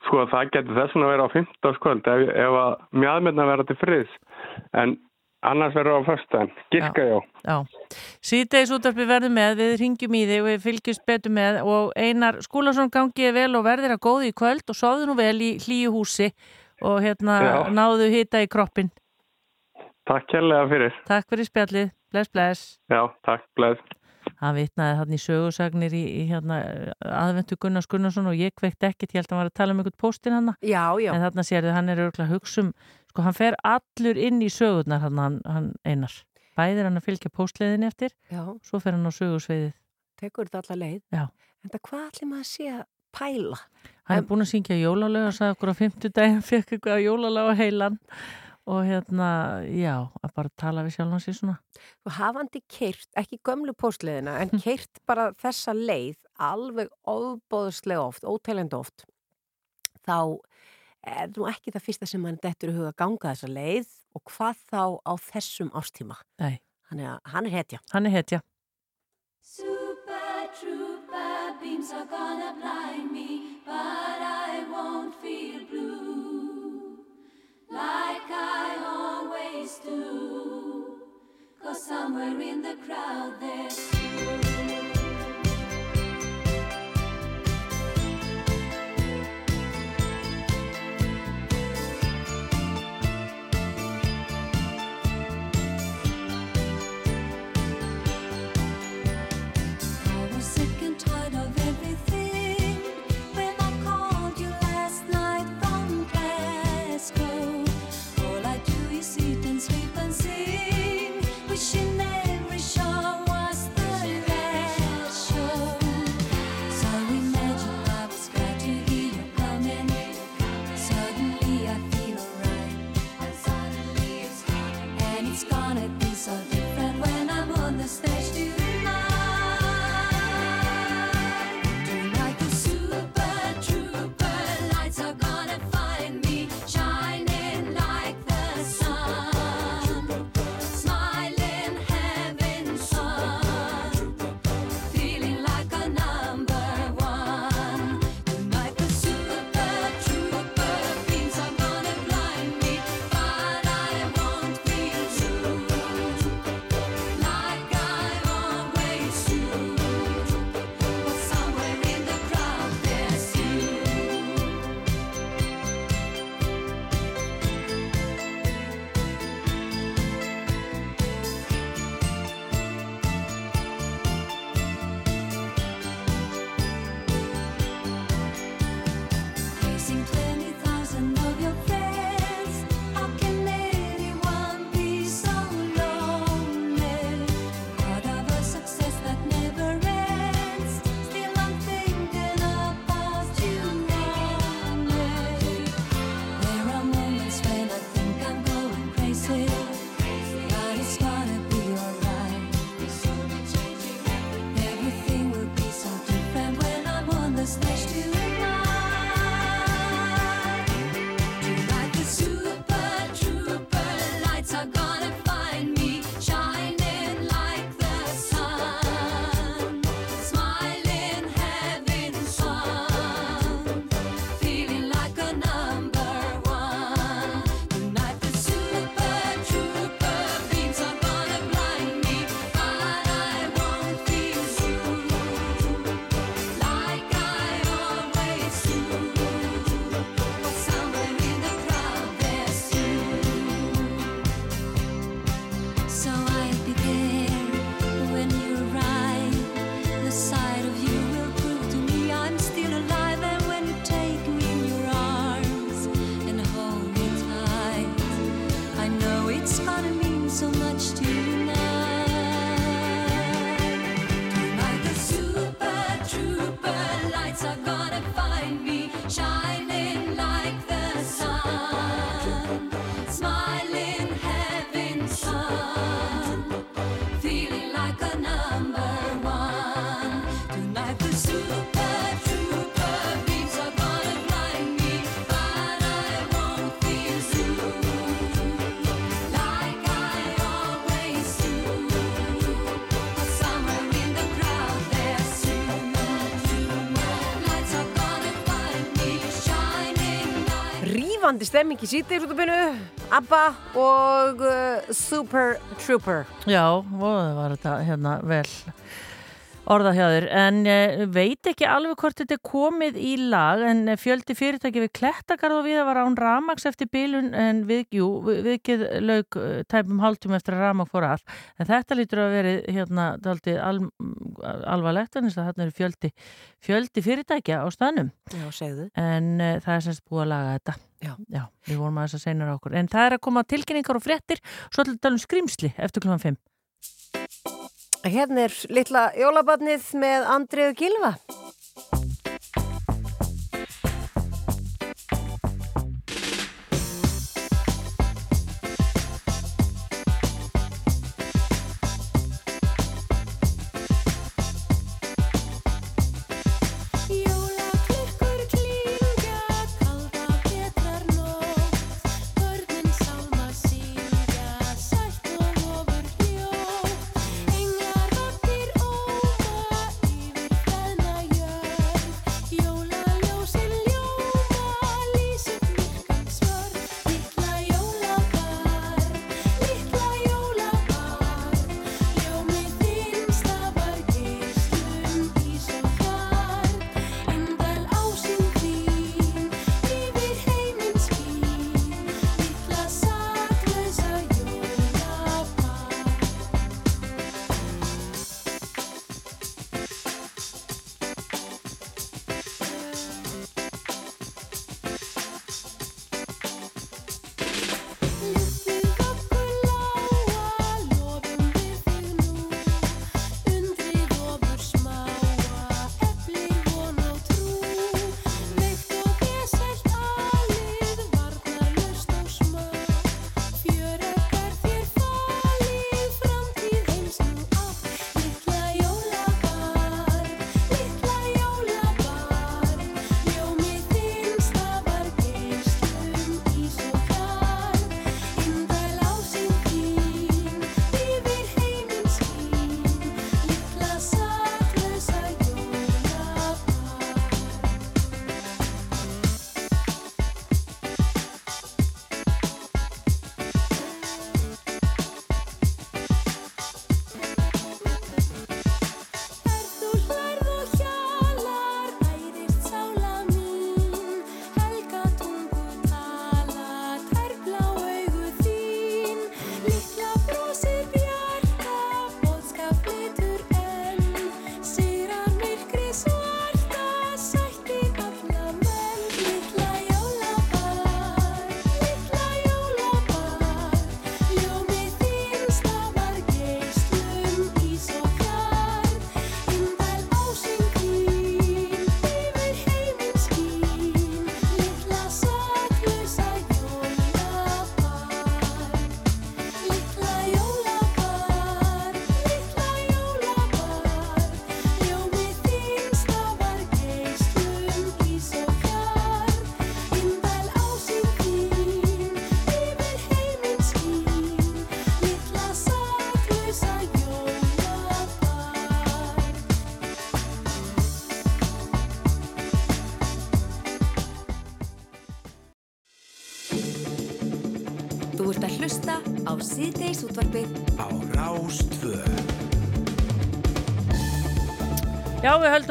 sko það getur þess að vera á 15. kvöld ef, ef að mjöðmynda vera til friðs en annars verður á föstudaginn, giska já. Já, síðdeis útarpi verður með, við ringjum í þig og við fylgjumst betur með og Einar Skúlason gangið vel og verðir að góði í kvöld og sofðu nú vel í hlýju húsi og hérna Já. náðu hita í kroppin. Takk kærlega fyrir. Takk fyrir spjallið, bless bless. Já, takk, bleið. Hann vitnaði hann í sögursagnir í, í hérna, aðventu Gunnars Gunnarsson og ég kveikt ekkert, ég held að hann var að tala um einhvern póstinn hann. já, já. En þarna sér þið, hann er örgulega hugsum, sko hann fer allur inn í sögurnar hann, hann, einar. Bæðir hann að fylgja póstleiðinni eftir, Já, svo fer hann á sögursveiðið. tekur þetta alla leið. Já. En það hvað allir maður að sé að pæla? Hann En- er búin að syngja jólalög og sagði okkur á fimmtudaginn fekk eitthvað jólalög á heilan og hérna, já, að bara tala við sjálf hans í svona. Þú hafandi keirt, ekki gömlu póstleiðina, en keirt bara þessa leið alveg óbóðslega oft, óteljandi oft, þá er nú ekki það fyrsta sem mann dettur í huga að ganga þessa leið og hvað þá á þessum ástíma. Nei, Þannig að hann er hetja. hann er hetja. Super trooper beams are gonna somewhere in the crowd there's lifandi stemming í sítiðsútubinu, ABBA og uh, Super Trooper. Já, og það var þetta hérna vel orða hjá þér, en uh, veit ekki alveg hvort þetta er komið í lag, en eh, fjöldi fyrirtæki við Klettagarð og við var án Ramax eftir bílun, en við, jú, við, viðkið laug uh, tæpum hálftum eftir að Ramak fór að, en þetta lítur að veri hérna al, alvarlegt, en þarna eru fjöldi, fjöldi fyrirtækja á segðu. En uh, það er semst búið að laga þetta. Já. Já, við vorum að þess að seinar okkur. En það er að koma tilkynningar og fréttir, svo ætlum við að tala um skrýmsli eftir klúan 5. Hérna er litla jólabarnið með Andriðu Gilva.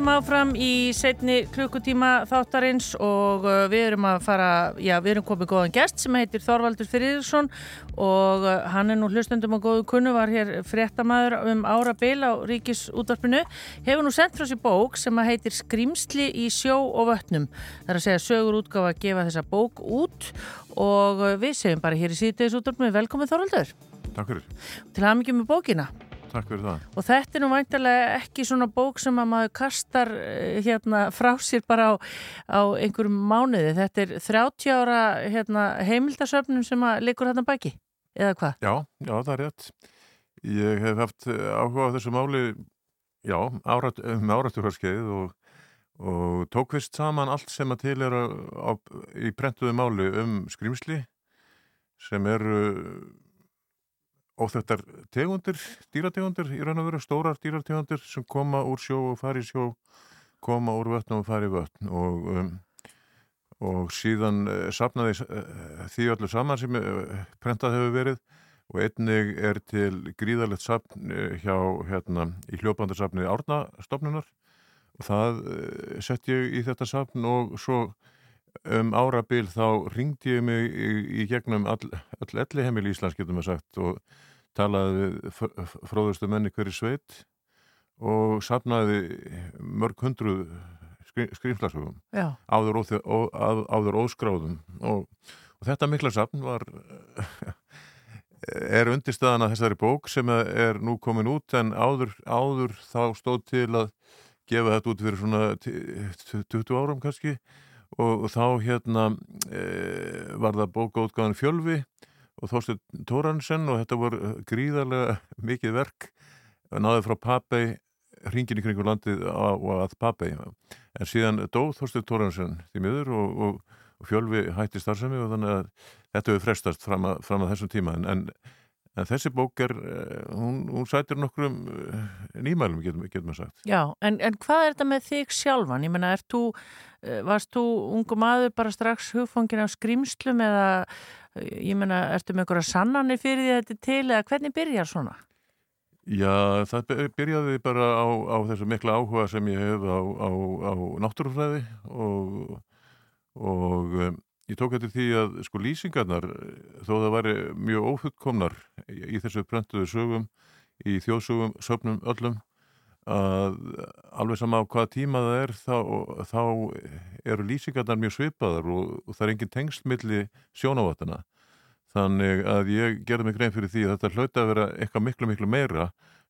Höldum áfram í setni klukkutíma þáttarins og uh, við erum að fara, já, við erum komið góðan gest sem heitir Þorvaldur Friðriksson og uh, hann er nú hlustundum á góðu kunnu, var hér fréttamaður um ára bil á ríkisútvarpinu, hefur nú sendt frá sér bók sem að heitir Skrimsli í sjó og vötnum. Það er að segja sögur útgáfa að gefa þessa bók út og uh, við segjum bara hér í síðdeis útvarpinu, velkomin Þorvaldur, Takk fyrir, til hamingjum með bókina. Takk fyrir það. Og þetta er nú væntalega ekki svona bók sem að maður kastar eh, hérna frá sér bara á, á einhverjum mánuði. Þetta er 30 ára hérna, heimildasöfnum sem að liggur hérna baki, eða hvað? Já, já, það er rétt. Ég hef haft eh, áhuga á þessu máli, já, árat, um áratúrarskeið og, og tók vist saman allt sem að til er á, á, í prentuðu máli um skrýmsli sem eru óþettar tegundir, dýrategundir í raun og veru, stórar dýrategundir sem koma úr sjó og fari sjó, koma úr vötn og fari vötn. Og um, og síðan uh, sapnaði uh, því öllu saman sem uh, prentað hefur verið. Og einnig er til gríðalegt sapn hjá hérna í hljópandarsapni Árnastofnunar. Og það sett ég í þetta sapn og svo um árabil þá ringdi ég mig í, í gegnum all, all elli heimil í Íslands getum við sagt. Og talaði fróðustu menni hverju sveit og sapnaði mörg hundruð skrýmslarsögum áður, áður óskráðum og, og þetta mikla sapn var er undirstaðan að þessari bók sem er nú komin út en áður, áður þá stóð til að gefa þetta út fyrir svona t- 20 árum kannski og, og þá hérna e, var það bókaútgáðan Fjölvi og Þorstein Tóransen og þetta voru gríðarlega mikið verk náði frá Papei hringin í kringu landið á, og að Papei en síðan dó Þorstein Tóransen því miður og, og, og Fjölvi hætti starfsemi og þannig að þetta hefur frestast fram að, fram að þessum tíma. En, en, en þessi bók er eh, hún, hún sætir nokkrum eh, nýmælum getum við sagt Já, en, en hvað er þetta með þig sjálfan? Ég menna, þú, eh, varst þú ungu maður bara strax hugfangin af skrýmslum eða, ég menna, ertu með einhverja sannanir fyrir því þetta til eða hvernig byrjar svona? Já, það by- byrjaði bara á, á þessu mikla áhuga sem ég hef á, á, á náttúrufræði og, og ég tók eftir því að sko lýsingarnar, eh, þó það væri mjög ófullkomnar í, þessu prentuðu sögum, í þjóðsögum, söfnum öllum, að alveg sama á hvaða tíma það er þá, þá eru lýsingarnar mjög svipaðar og, og það er engin tengsl sjónavatana. Þannig að ég gerði mig grein fyrir því að þetta hlauta að vera eitthvað miklu, miklu meira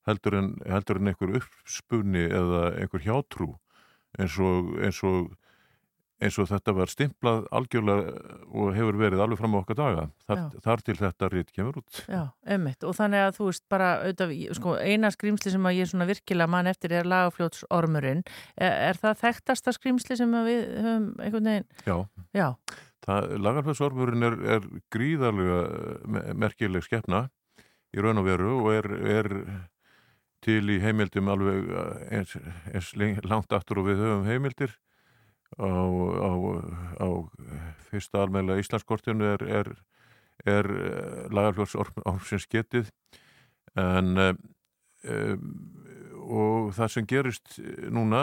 heldur en, heldur en einhver uppspunni eða einhver hjátrú eins og, eins og, eins og þetta var stimplað algjörlega og hefur verið alveg fram á okkar daga. Þar, þar til þetta rít kemur út. Já, ömmit og þannig að þú veist bara auðvitað, sko, eina skrýmsli sem að ég svona virkilega mann eftir er lagafljótsormurinn er, er það þekktasta skrýmsli sem við höfum einhvern veginn Já. Já, Lagarfjörðsormurinn er, er gríðarlega me- merkileg skepna í raun og veru og er, er til í heimildum alveg eh, eins, eins langt aftur og við höfum heimildir á, á, á fyrsta almeinlega Íslandskortinu er, er, er lagarfjörðsormsins getið. En um, og það sem gerist núna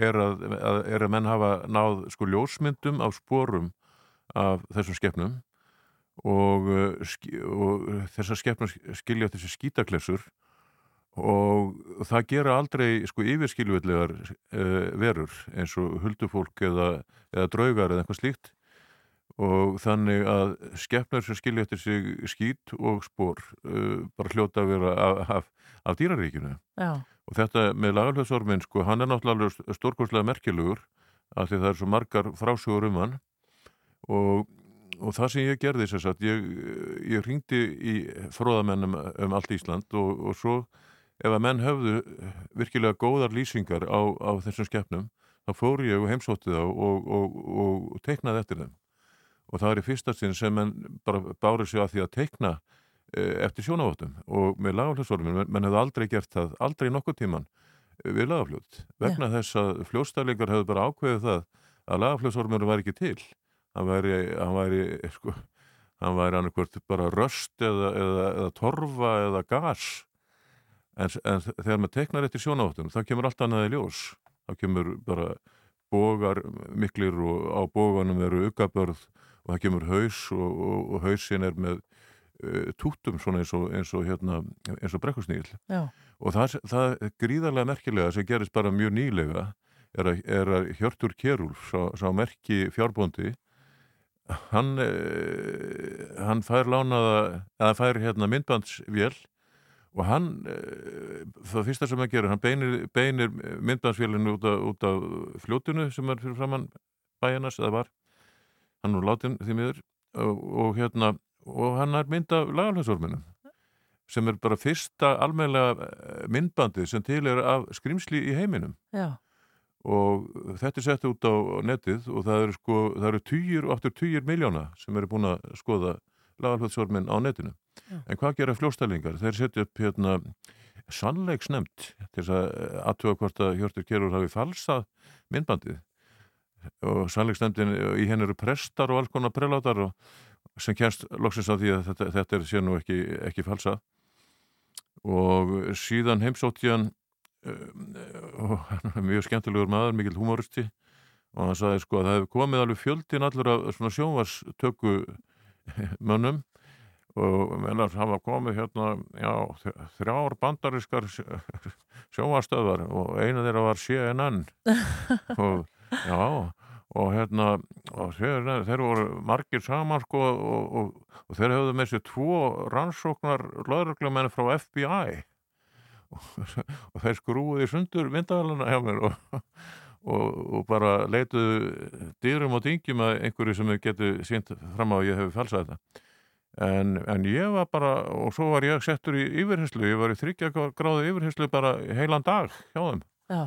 er að, að, er að menn hafa náð sko ljósmyndum af sporum af þessum skepnum og, ski- og þessar skepnum skilja þessi skítaklessur og það gera aldrei sko yfirskilvöldlegar uh, verur eins og huldufólk eða, eða draugar eða eitthvað slíkt. Og þannig að skepnar sem skilja eftir sig skít og spór uh, bara hljóta að vera af, af, af dýraríkinu. Já, og þetta með lagalhjóðsormin sko, hann er náttúrulega stórkostlega merkilegur af því það er svo margar frásögur um hann. Og, og það sem ég gerði þess að ég, ég ringdi í fróðamennum um allt Ísland og, og svo ef að menn höfðu virkilega góðar lýsingar á, á þessum skeppnum þá fór ég og heimsótti þá og, og, og teiknaði eftir þeim. Og það er í fyrsta sinn sem menn bara bárið sig að því að teikna eh, eftir sjónavottum og með lagafljóðsormin, menn, menn hefðu aldrei gert það aldrei nokkuð tíman eh, við lagafljóð vegna þess að fljóðstælingar hefðu bara ákveðið það að lagafljóðsormin var ekki til. Hann væri, hann væri sko, hann væri annarkvört bara röst eða, eða, eða torfa eða gas en, en þegar maður teiknar eftir sjónavottum þá kemur allt annað í ljós. Þá kemur bara bógar miklir og á bóganum eru uggabörð og það kemur haus og, og, og hausin er með uh, tútum svona eins og, eins og, hérna, eins og brekkusnýl já, og það, það gríðarlega merkilega sem gerist bara mjög nýlega er að, er að Hjörtur Kjerúl sá, sá merki fjárbóndi hann uh, hann fær lánaða eða fær hérna myndbandsvél og hann uh, það fyrsta sem hann gerir, hann beinir, beinir myndbandsvélinu út, út af fljótinu sem er fyrir framann bæjarnas eða var. Hann er látin því miður. Og, og hérna og hann er mynd af lagalhjóðsorminum sem er bara fyrsta almennlega myndbandið sem til er af skrimsli í heiminum. Já, og þetta er sett út á netið og það eru sko, það eru týjir og aftur týjir miljóna sem eru búin að skoða lagalhjóðsormin á netinu Já. en hvað gera fljóstælingar? Þeir setja upp hérna sannleiksnemt til þess að aðtuga hvort að Hjörtur Gerur hafi falsað myndbandið og sannleiksnefndin í henni eru prestar og alls konar prelátar og sem kennst loksins á því að þetta, þetta er sér nú ekki, ekki falsa og síðan heimsótt ég hann uh, og hann er mjög skemmtilegur maður, mikil humoristi og hann sagði sko að það hefur komið alveg fjöldin allur af svona sjónvarstöku mönnum. Og mennar hann var komið hérna já, þrjár bandariskar sjónvarstöðar og eina þeirra var CNN og já og hérna og þeir, þeir voru margir saman sko og, og, og þeir höfðu með sér tvo rannsóknar lögreglumenn frá FBI og, og þeir skrúiði sundur myndavæluna hjá mér og, og, og bara leituðu dýrum og dyngjum að einhverju sem þau getur sínt fram á að ég hefði falsað þetta en, en ég var bara og svo var ég settur í yfirherslu ég var í þryggja gráðu yfirherslu bara heilan dag hjá þeim Já.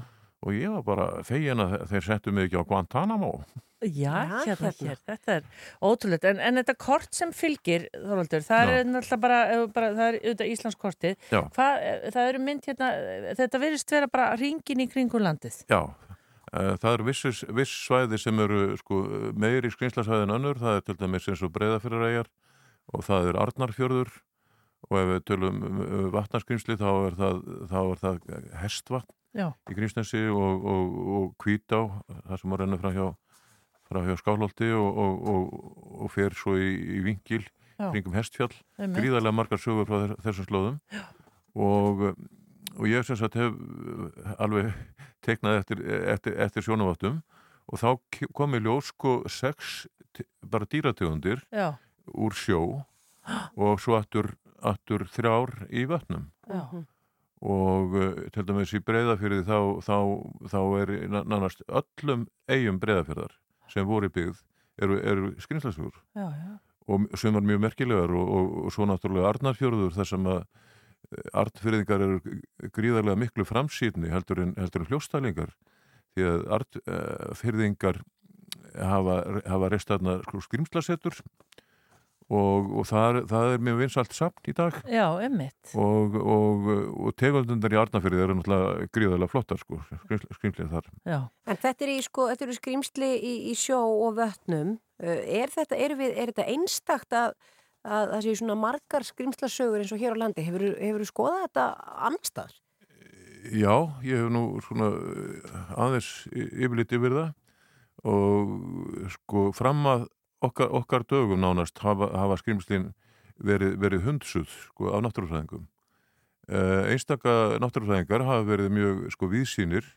og ég var bara fegin að þeir settu mig ekki á Guantanamo Já, Já, hérna, hérna. hér, þetta er ótrúlega, en, en þetta kort sem fylgir, Þorvaldur, það Já. er náttúrulega bara, ef bara, það er auðvitað Íslandskortið, Já. Hvað, það eru mynd hérna, þetta virðist vera bara ringin í kringum landið. Já, eh, það eru viss svæði sem eru sko, meiri skrýnslasvæði en önnur, það er til dæmis eins og breyðafyriræjar og það er Arnarfjörður. Og ef við tölum um vatnarskrynsli þá er það, þá er það hestvatn Já. í Grímsnesi og, og, og Hvítá, það sem að renna frá hjá, hjá Skálholti og, og, og, og fer svo í, í vingil Já. kringum hestfjall, gríðarlega margar sögur frá þess- þessum slóðum. Og, og ég sem sagt hef alveg teiknað eftir, eftir, eftir sjónaváttum og þá ke- kom í ljós sko sex bara dýrategundir Já, úr sjó og svo aftur, aftur þrjár í vötnum. Já, og uh, til dæmis í breyðafyrði þá, þá, þá er na- nánast öllum eigum breyðafyrðar sem voru byggð eru, eru já, og sem var mjög merkilegar og, og, og svo náttúrulega Arnarfjörður þar sem að artfyrðingar eru gríðarlega miklu framsýtni heldur en, heldur en hljóstælingar því að artfyrðingar hafa, hafa reist þarna sko, skrimslasettur og, og það, er, það er mjög vinsalt samt í dag. Já, og, og, og tegundundar í Arnarfyrði eru náttúrulega gríðarlega flottar sko, skrimslið þar. Já, En þetta er í sko, þetta eru skrýmsli í, í sjó og vötnum. Uh, Er þetta, er við, er þetta einstakt að, að það séu svona margar skrýmslasögur eins og hér á landi? Hefur, hefur skoðað þetta annarstaðar? Já, ég hef nú svona uh, aðeins y- yfirlit yfir það og sko fram að okkar, okkar dögum nánast hafa, hafa skrimslin verið, verið hundsuð sko af náttúrufræðingum. Uh, einstaka náttúrufræðingar hafa verið mjög sko víðsýnir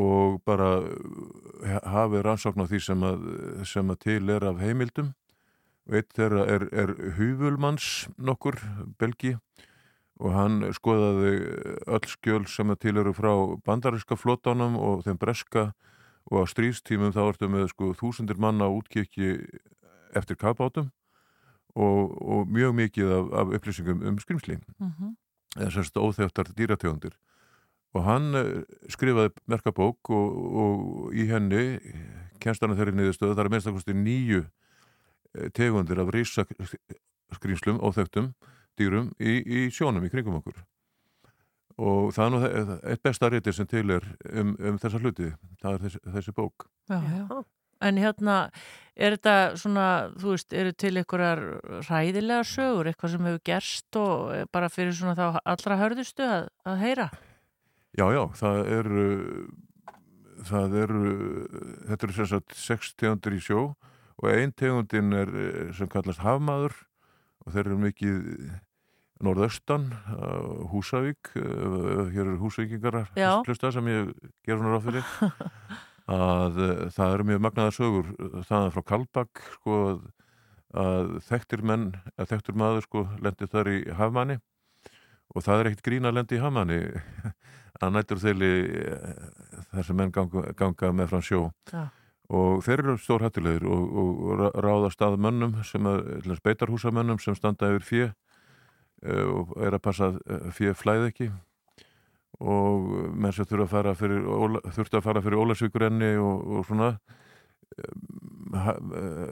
og bara uh, hafi rannsókn á því sem að, sem að til er af heimildum eitt þeirra er, er Hufulmanns nokkur, Belgi og hann skoðaði öll skjöl sem til eru frá bandariska flotánum og þeim breska. Og á stríðstímum þá ertu með sko þúsundir manna útkikki eftir kapátum og, og mjög mikið af, af upplýsingum um skrimsli mhm, eða semst óþefttar dýrategundir. Og hann eh, skrifaði merkabók og, og í henni kennst hann þeirri niðurstöðu það er minnst að kosti nýju tegundir af rísa skrýmslum óþeftum dýrum í, í sjónum í kringum okkur og það er nú eitt besta reytir sem til er um, um þessa hluti það er þessi, þessi bók já, já. En hérna, er þetta svona, þú veist, eru til einhverjar ræðilega sögur, eitthvað sem hefur gerst og eh, bara fyrir svona þá allra hörðustu að, að heyra? Já, já, það eru það eru þetta eru sem sagt sex tegundir í sjó og ein tegundin er eh, sem kallast hafmaður og þeir eru mikið norðaustan uh, Húsavík uh, hér eru húsvíkingar sem ég ger svona ráð fyrir. Að það eru mjög magnaðar sögur þaðan frá Kalbak sko að, þekktir menn að þekktur maður sko lendi þar í hafmanni og það er ekkert grín að lendi í hafmanni að nættur þeirli þar sem menn ganga, ganga með frá sjó. Já. Og þeir eru stórhættulegir og, og ra- ráðast að mönnum sem að beitarhúsamönnum sem standa yfir fjö eh, og er að passa að fjö flæði ekki og menn sem þurfa að fara fyrir Óla- þurftu að fara fyrir Ólasvíkurenni og, og svona eh, eh,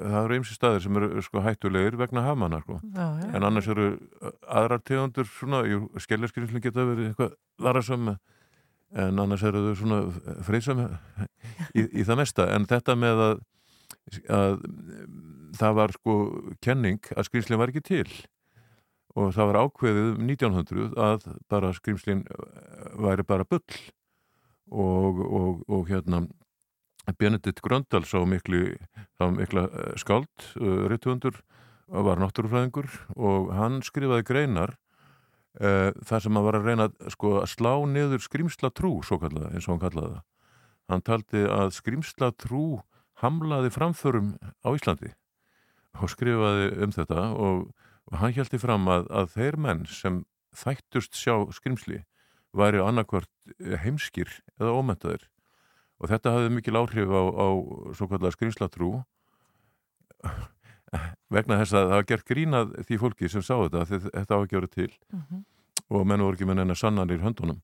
það eru ymsi staðir sem eru sko hættulegir vegna hafmanna sko. En annars eru aðrar tegundur svona, jú, skeljarskrinslu geta verið eitthvað larasum en annars eru þau svona freysam í, í það mesta. En þetta með að, að það var sko kenning að skrýmslinn var ekki til. Og það var ákveðið um 1900 að bara skrýmslinn væri bara bull. Og, og, og hérna Benedikt Gröndal sá miklu, eh, skáld, uh, rittuundur var náttúrufræðingur. Og hann skrifaði greinar uh, þar sem hann var að reyna sko, að slá niður skrýmsla trú, kallaði, eins og hann kallaði það. Hann taldi að skrýmsla trú hamlaði framförum á Íslandi og skrifaði um þetta og, og hann hjælti fram að, að þeir menn sem þættust sjá skrýmsli væri annarkvört heimskir eða ómentaðir og þetta hafði mikil áhrif á, á svo kallar skrýmslatrú vegna þess að það var gert grínað því fólki sem sá þetta að þetta á ekki að vera til. Mhm. og menn voru ekki með neina sannanir í höndunum.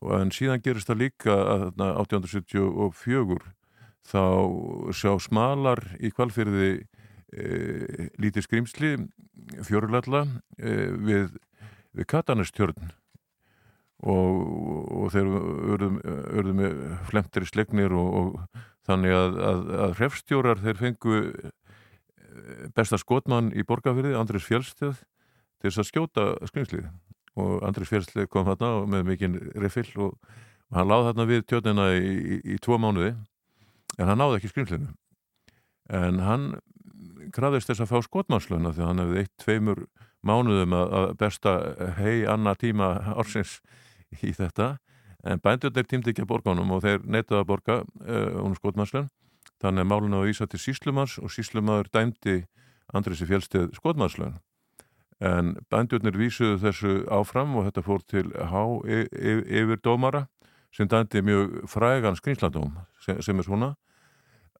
Og en síðan gerist það líka að þarna 1874 þá sjá smalar í kvalfyrði e, lítið skrýmsli fjörulalla e, við, við Katanestjörn. Og, og þeir örðu með flemtri slegnir og, og þannig að, að, að hrefstjórar þeir fengu besta skotmann í borgarfyrði, Andris Fjellstöð til þess að skjóta skrimslið og Andris Fjellstöð kom þarna með mikinn rifill og, hann láð þarna við tjóðina í, í, í tvo mánuði en hann náði ekki skrimslinu en hann krafðist þess að fá skotmannslöna því hann hefði eitt tveimur mánuðum að, besta hei annar tíma ársins í þetta. En bændurnir tímdi ekki að borga honum og þeir neitaði að borga uh, honum skotmannslön þannig að málun á að vísa til síslumars og síslumadur dæmdi Andrisi fjálstið skotmannslön en bændurnir vísuðu þessu áfram og þetta fór til e yfir dómara sem dæmdi mjög frægan skrýmslandóm sem, sem er svona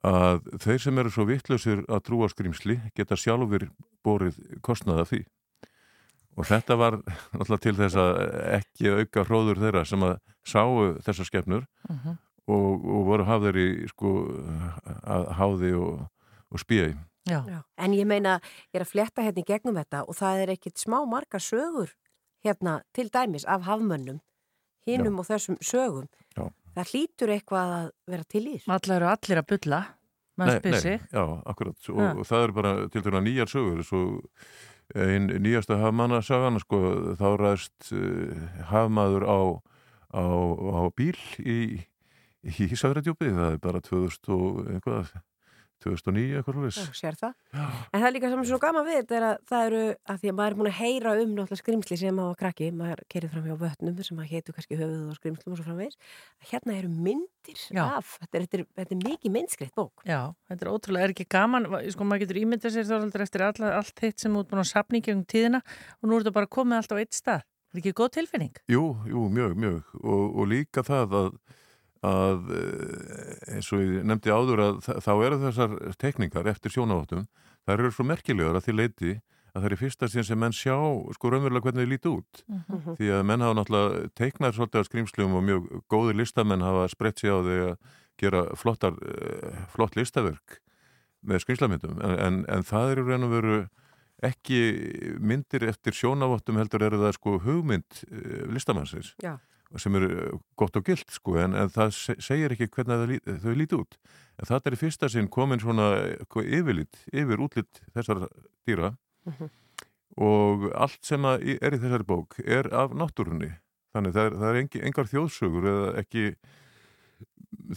að þeir sem eru svo vittlausir að trúa skrýmsli geta sjálfur borið kostnaða því. Og þetta var náttúrulega til þess að ekki auka hróður þeirra sem að sáu þessar skefnur Mhm. Og, og voru hafðir í sko að háði og, og spíði Já. Já. En ég meina, ég er að fletta hérna í gegnum þetta og það er ekkit smá margar sögur hérna til dæmis af hafmönnum, hinum og þessum sögum. Já. Það hlýtur eitthvað að vera til í. þessu. Allar eru allir að bulla, maður spyr sig. já, akkurat og, Ja. og það eru bara til dæra nýjar sögur svo einn nýjasta hafmannasagan sko, þá ræðst uh, hafmaður á, á, á bíl í, í Ísafræðdjúpi það er bara 2000 og eitthvað 2009 eitthvað Já, slúðis sér það. En það er líka saman svo gaman við þetta er að það eru, að því að maður er búin að heyra um náttúrulega skrimsli sem á krakki, maður kerið fram hjá vötnum sem að heitu kannski höfuð og skrimslum og svo framvegis. Hérna eru myndir Já. af, þetta er, þetta er, þetta er mikið myndskreitt bók. Já, þetta er ótrúlega, er ekki gaman, sko maður getur ímyndað sér þorvaldur eftir alla, allt hitt sem út búin að sapna í gegnum tíðina og nú er þetta bara komið allt á eitt stað. Er ekki góð tilfinning? Jú, jú, mjög, mjög og, og líka það að, eh, eins og ég nefndi áður að þá eru þessar tekningar eftir sjónaváttum, það eru svo merkilegar að því leiti að það er í fyrsta síðan sem menn sjá sko raunverulega hvernig þið líti út Mhm. því að menn hafa náttúrulega teiknað svolítið á skrýmslum og mjög góði listamenn hafa sprett sig á því að gera flottar, eh, flott listaverk með skrýmslamyndum en, en, en það eru og veru ekki myndir eftir sjónavottum heldur eru það sko hugmynd uh, listamannsins Já. Sem eru eh, gott og gilt sko en, en það se segir ekki hvernig það, þau líti út. En það er í fyrsta sinn komin svona eitthvað yfirlit, yfir útlit þessar dýra. Mhm. og allt sem er í þessari bók er af náttúrunni. Þannig það er, það er engi, engar þjóðsögur eða ekki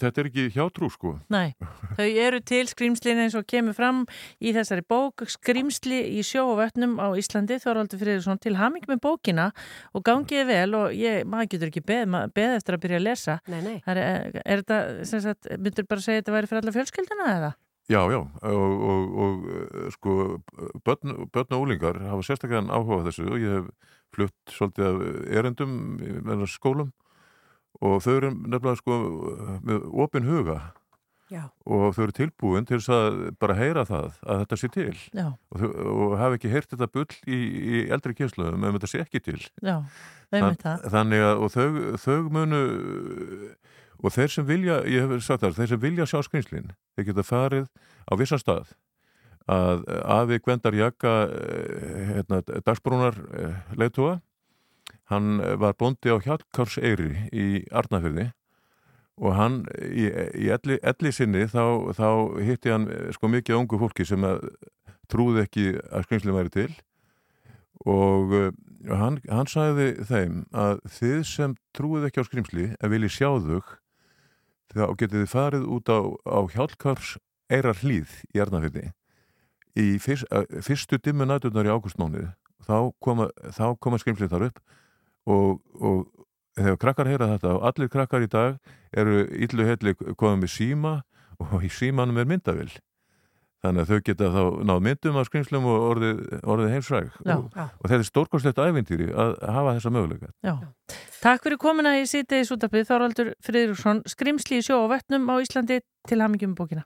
þetta er ekki hjátrú sko Nei, þau eru til skrýmslin eins og kemur fram í þessari bók skrýmsli í sjó og vötnum á Íslandi Þorvaldur Friðriksson til haming með bókina og gangiði vel og ég, maður getur ekki beð, beð eftir að byrja að lesa Nei, nei. er, er, er þetta, sem sagt, myndur bara segja að þetta væri fyrir alla fjölskylduna eða? Já, já, og, og, og sko, börn, börn og úlingar hafa sérstaklega áhuga þessu og ég hef flutt svolítið af erendum með skólum og þau eru nefnilega sko með opin huga Já. og þau eru tilbúin til að bara heyra það að þetta sé til Já, og, og hafa ekki heyrt þetta bull í, í eldri kynsluðum ef þetta sé ekki til já, það. þannig að og þau, þau munu og þeir sem vilja, ég hef sagt það þeir sem vilja sjá skrýnslin, þeir geta farið á vissan stað að Afi Gwendar Jakka hérna, dagsbrúnar leiðtóa hann var bóndi á Hjallkárseyri í Arnafjörði og hann í, í elli, elli sinni þá, þá hitti hann eh, sko mikið ungu fólki sem trúði ekki að skrimsli væri til og uh, hann, hann sagði þeim að þið sem trúið ekki á skrimsli að vilji sjá þau þá getið þið farið út á, á Hjálkars eirar hlýð í Arnafjörði í fyrst, fyrstu dimmu næturnar í águstmánuð þá koma, koma skrimslið þar upp og, og þegar krakkar heyra þetta og allir krakkar í dag eru illu helli komið með síma og í símanum er myndavill þannig að þau geta þá náð myndum af skrimslum og orðið, orðið heimsræg Já. og, og þetta er stórkostlegt ævintýri að hafa þessa möguleika Já. Takk fyrir komuna í sítiðis útafið Þorvaldur Friðriksson, skrimsli í sjó og vettnum á Íslandi til hamingjum bókina.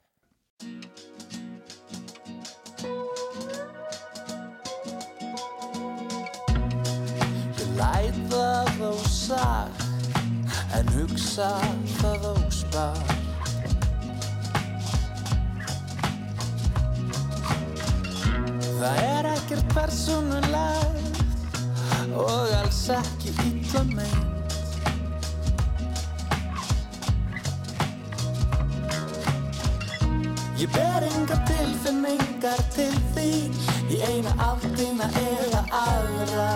Sag En hugsa það á spar. Það er ekkert persónulegt Og alls ekki illa meint. Ég ber engar tilfinningar til því Í eina áttina eða aðra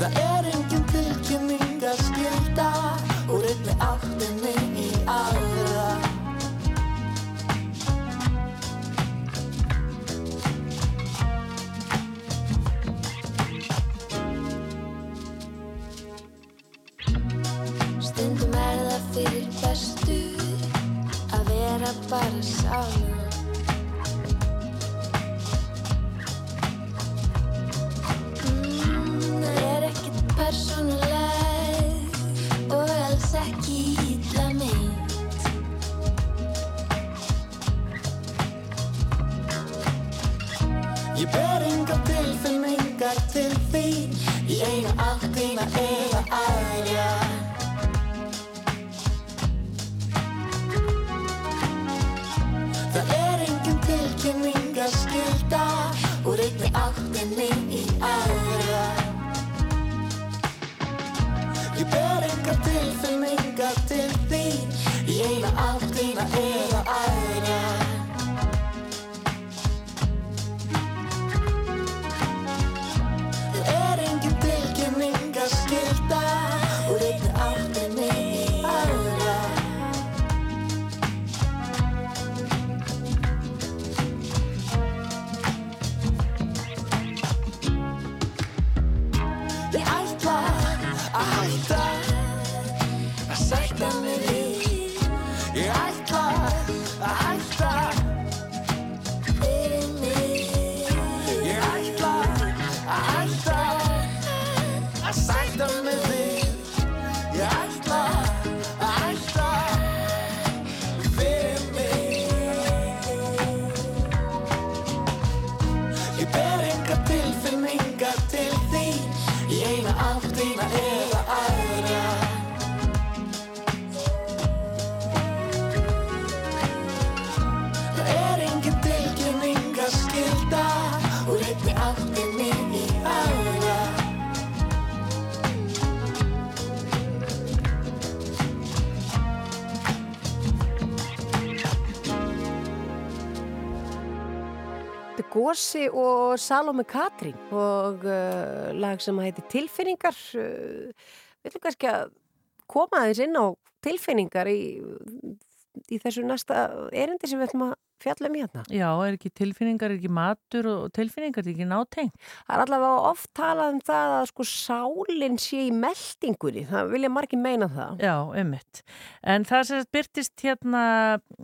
Það er engin tilkynning að skilda Úr einni áttinni Gósi og Salome Katrín og uh, lag sem heitir Tilfinningar. Uh, við ætlum kannski að koma aðeins inn á tilfinningar í, í þessu næsta erindi sem við ætlum að fjalla um hérna. Já, er ekki tilfinningar, er ekki matur og tilfinningar, er ekki nátengt? Það er allavega oft talað um það að sko sálinn sé í meldingunni. Það vilja margir meina það. Já, ummitt. En það sem byrtist hérna,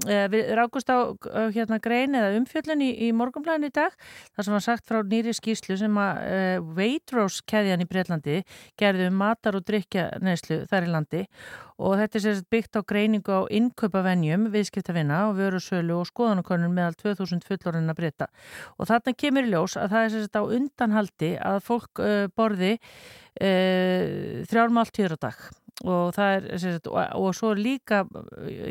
eh, við rákust á eh, hérna grein eða umfjöllun í, í morgunblæðinu í dag, það sem var sagt frá nýri skýslu sem að eh, Waitrose keðjan í Breitlandi gerði um matar og drikja neyslu þar í landi og þetta er byggt á greiningu á innkaupavenjum, viðskiptavinna og vörusölu og skoðanakonun meðal 2000 fullorinn að breyta. Og þarna kemur í ljós að það er sagt á undanhaldi að fólk uh, borði uh, þrjármál tíður á dag og það er sagt, og, og svo líka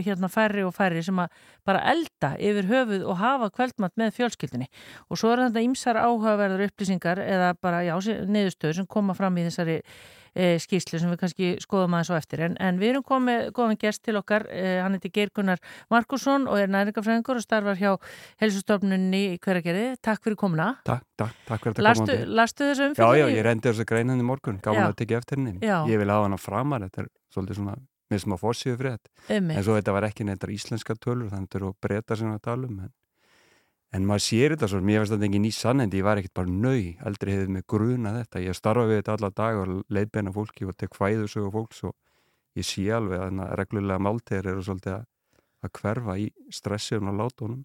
hérna færri og færri sem að bara elda yfir höfuð og hafa kvöldmatt með fjölskyldinni og svo er þetta ýmsar áhugaverðar upplýsingar eða bara já, neðustöður sem koma fram í þessari e, skýslu sem við kannski skoðum aðeins á eftir en, en við erum komið góðan gest til okkar e, hann heiti Geirgunnar Markusson og er næringafræðingur og starfar hjá helsustofnunni í hveragerði. Takk fyrir komuna Takk, takk, takk fyrir Lastu, komandi. lastu þessu Já, umfyrir? já, ég rendi þessu greinan í morgun, gaman Já. að tekja eftir henni. Já. Ég vil hafa hana framar, þetta er svolítið svona, sem að fórsíðu frétt. En svo þetta var ekki neitt íslenska tölur, þannig að þetta eru breyta sem að tala um. En, en maður sér þetta svo, mér finnst þetta ekki ný sannendi, ég var ekkert bara nau, aldrei hefði mig gruna þetta. Ég starfa við þetta alla dag og leiðbeina fólki og tek fæðusögu fólks og ég sé alveg að reglulega máltegur eru svolítið að, að hverfa í stressum og látunum.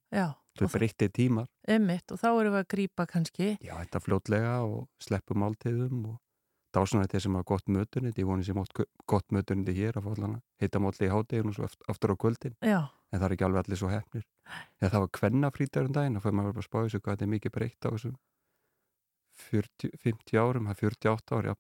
Þau Og breytti tímar. Einmitt, og þá erum við að grípa kannski Já, þetta fljótlega og sleppu máltíðum og þá svona þetta sem að gott mötunit, ég voni sem gott mötuniti hér að að heita málti í hádeginu og svo aftur á kvöldin Já. En það er ekki alveg allir svo hefnir eða það var kvennafrítar um daginn og fyrir maður bara að spá þessu hvað þetta er mikið breytt á þessum 40, 50 árum, það er 48 ári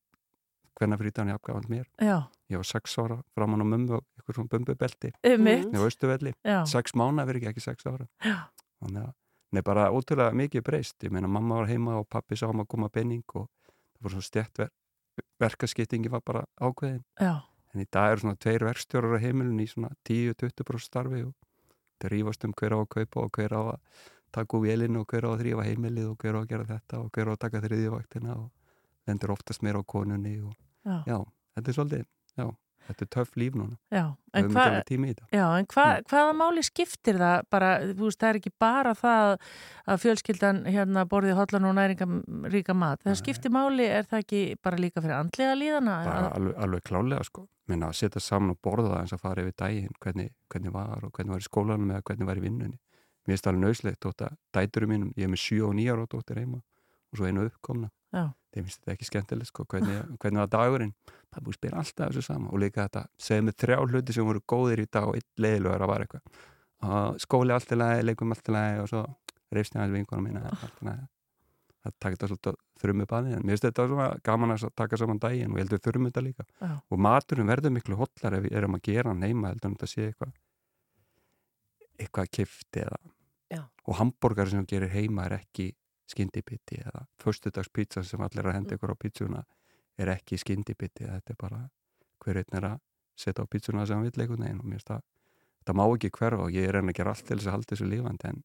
kvennafrítarni afgafand mér Já. ég var 6 ára framan á og eitthvað svona bumbubelti á Östuvelli, Já. 6 mánu verið ekki, ekki 6 ára þannig að Nei, bara ótrúlega mikið breyst. Ég meina, mamma var heima og pappi sá um að koma penning og það voru svona stjætt ver verkaskiptingi var bara ákveðin. Já. En í dag eru svona tveir verkstjórar á heimilin í svona 10-20% starfi og það rífast um hver á að kaupa og hver á að taka úr vélinu og hver á að þrýfa heimilið og hver á að gera þetta og hver á að taka þriðjavaktina og lendur oftast meira á konunni og Já. já, þetta er svolítið, já, þetta er töff líf núna. Já, en, hva, já, en hva, hvaða máli skiptir það bara, þú veist, það er ekki bara það að fjölskyldan hérna borði hotlan og næringaríka mat það skiptir máli, er það ekki bara líka fyrir andlega líðana? bara alveg, alveg klálega sko minna að setja saman og borða það eins að fara yfir daginn hvernig, hvernig var og hvernig var í skólanum eða hvernig var í vinnunni mér finnst það alveg nöðslegt dæturum mínum ég er með 7 og 9 ára dóttir heima og svo einu uppkomna. Þeim finnst þetta ekki skemmtilegt sko hvernig, hvernig var dagurinn? Það búið að spila alltaf þessu sama og líka þetta segja með þrjá hluti sem voru góðir í dag og einn leiðilegur að var eitthvað. Skóli allt í lagi, leikum allt í lagi og svo reyfst ég aðeins vinkona mína allt í lagi. Það taka þetta svolítið þrjum upp aðeins en mér finnst þetta svona gaman að taka saman daginn og ég heldur þurfum þetta líka. Já. og maturinn verður miklu hotlar ef við erum að gera hann heima heldur en þetta sé eitthvað eitthvað kifti eða Já. og hambúrgar sem þú gerir heima er ekki skyndibiti eða förstudagspizza sem allir er að henda ykkur á pizzuna er ekki skyndibiti þetta er bara hver einn er að setja á pizzuna sem hann vill einhvern veginn og mér finnst það þetta má ekki hverfa og ég er enn að gera allt til þess að halda þessu lífandi en,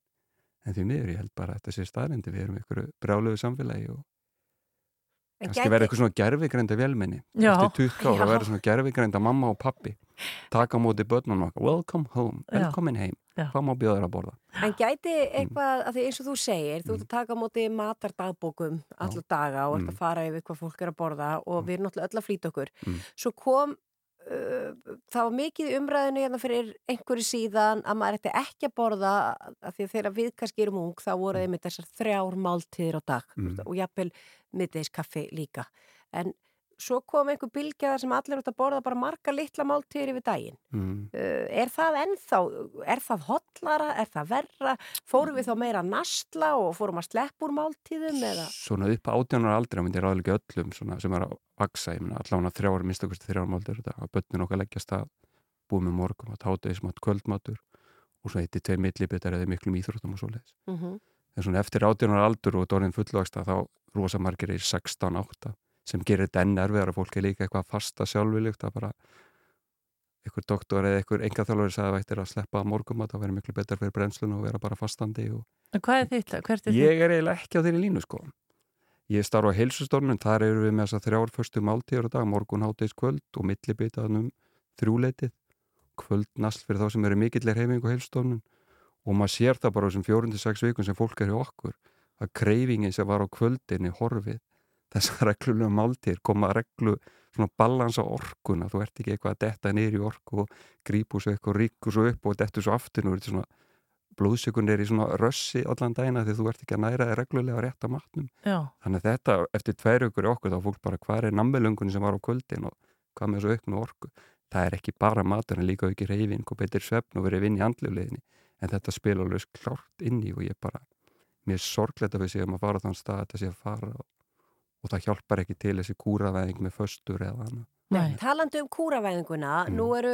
en því miður ég held bara að þetta sé staðrendi við erum ykkur brjálögu samfélagi og kannski verða eitthvað svona gerfigrænda velmenni Já. eftir 20 ára verða svona gerfigrænda mamma og pappi taka á móti börnunum okkar welcome home, velkomin heim Já. hvað má bjóða þér að borða En gæti Mm. eitthvað, að því eins og þú segir, þú ert að taka á móti matardagbókum alla daga og ert Mm. að fara yfir hvað fólk er að borða og við erum náttúrulega öll að flýta okkur. Mm. Svo kom, uh, var mikið í umræðinu hérna fyrir einhverju síðan að maður ætti ekki að borða, að því að þegar við kannski erum ung, þá voru einmitt þessar þrjár máltíðir á dag Mm. og jafnvel middeiskaffi líka. En svo kom einhver bylgjaðar sem allir út að borða bara marga litla máltíðir yfir daginn. mm. Uh, er það ennþá, er það hotlara, er það verra, fórum við þá meira að nasla og fórum að sleppa úr máltíðum eða? svona upp á 18 ára aldrei myndi ráðlega öllum svona, sem er að vaksa ég meina allavega þrjára, minnstakosti þrjára máldur að börnin okkar leggjast að búið með morgum að tátegismat, kvöldmatur og svo eitt í tveir millibitar eða miklum íþróttum og svoleiðis Mm -hmm. en svona eftir 18 ára aldur og dórinn fullvaksta þá rosa margir er 16-8 sem gerir þetta enn erfiðar og fólk er líka eitthvað fasta sjálfviljugt að bara einhver doktor eða einhver engaþjálfur sagði að vættir að sleppa morgum að það verður miklu betur fyrir brennslun og vera bara fastandi og En hvað er þitt? Hvert er þitt? Ég er eiginlega ekki á þeirri línu sko. Ég starf á heilsustofnun, þar eru við með þess að þrjár förstu máltíður á dag, morgun, háttegis, kvöld og millibitaðan um þrjúleitið, kvöld nasl fyrir þá sem eru mikillir heimingu heilsustofnun og maður sér það bara á þessum 4-6 vikun sem fólk er hjá okkur, að kreifingin sem var á kvöldinni horfið, þessar reglulega máltíður koma að reglu svona balans á orkuna, þú ert ekki eitthvað að detta í orku og grípu svo eitthvað ríku svo upp og dettu svo aftur og þetta blóðsökun er í svona rössi allan dagina því þú ert ekki að næra þig reglulega að matnum. Já. Þannig að þetta, eftir tveir ykkur í okkur, þá fólk bara hvað er nammilöngunni sem var á kvöldin og hvað með þessu auknu orku. Það er ekki bara matur en líka ekki reyfing og betur svefn og verið vinn í andlefliðinni. En þetta spila alveg klárt inn í og ég bara, mér sorglega að við séum að fara á þann stað að þetta sé að fara og, og það hjálpar ekki til þessi kúravæðing með föstur eða annað. Nei. Talandi um kúravæðinguna, Mm. nú eru,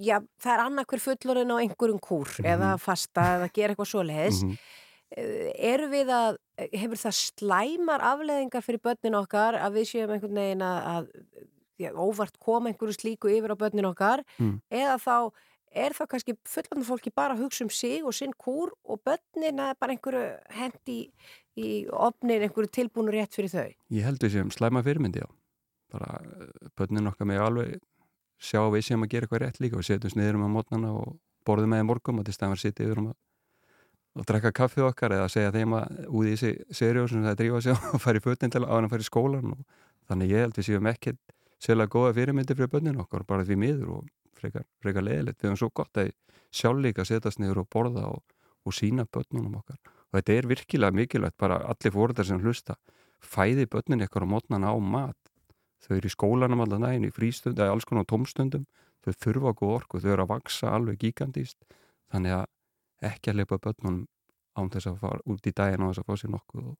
já, það er annað hver fullorinn á einhverjum kúr eða fasta eða gera eitthvað svoleiðis. Mhm. Eh, Eru við að, hefur það slæmar afleðingar fyrir börnin okkar að við séum einhvern veginn að, að já, óvart koma einhverju slíku yfir á börnin okkar Mm. eða þá er þá kannski fullorinn fólki bara að hugsa um sig og sinn kúr og börnin að bara einhverju hendi í opnin einhverju tilbúinu rétt fyrir þau. Ég held við séum slæma fyrirmyndi á bara eh, börnin okkar með alveg sjá við séum að gera eitthvað rétt líka. Og setjum sniður um að mótnana og borðum með þeim morgum og til stæðan að sitja yfir um að og drekka kaffið okkar eða segja þeim að út í þessi serjó sem það drífa sig og fara í fötin til að hann fara í skólan og þannig ég held við séum ekkert sérlega góða fyrirmyndi fyrir börnin okkar bara því miður og frekar, frekar leðilegt við höfum svo gott að sjálf líka setjast niður og borða og, og sína börnunum okkar og þetta er virkilega mikilvægt bara allir fóruðar sem hlusta. Fæði börnin ykkar á mótnana á mat. Þau eru í skólanum allan daginn í frístund eða alls konar tómstundum. Þau þurfa góð orku, þau eru að vaksa alveg gigantist þannig að ekki að leipa börnunum án þess að fara út í daginn á þess að fá sér nokkuð og,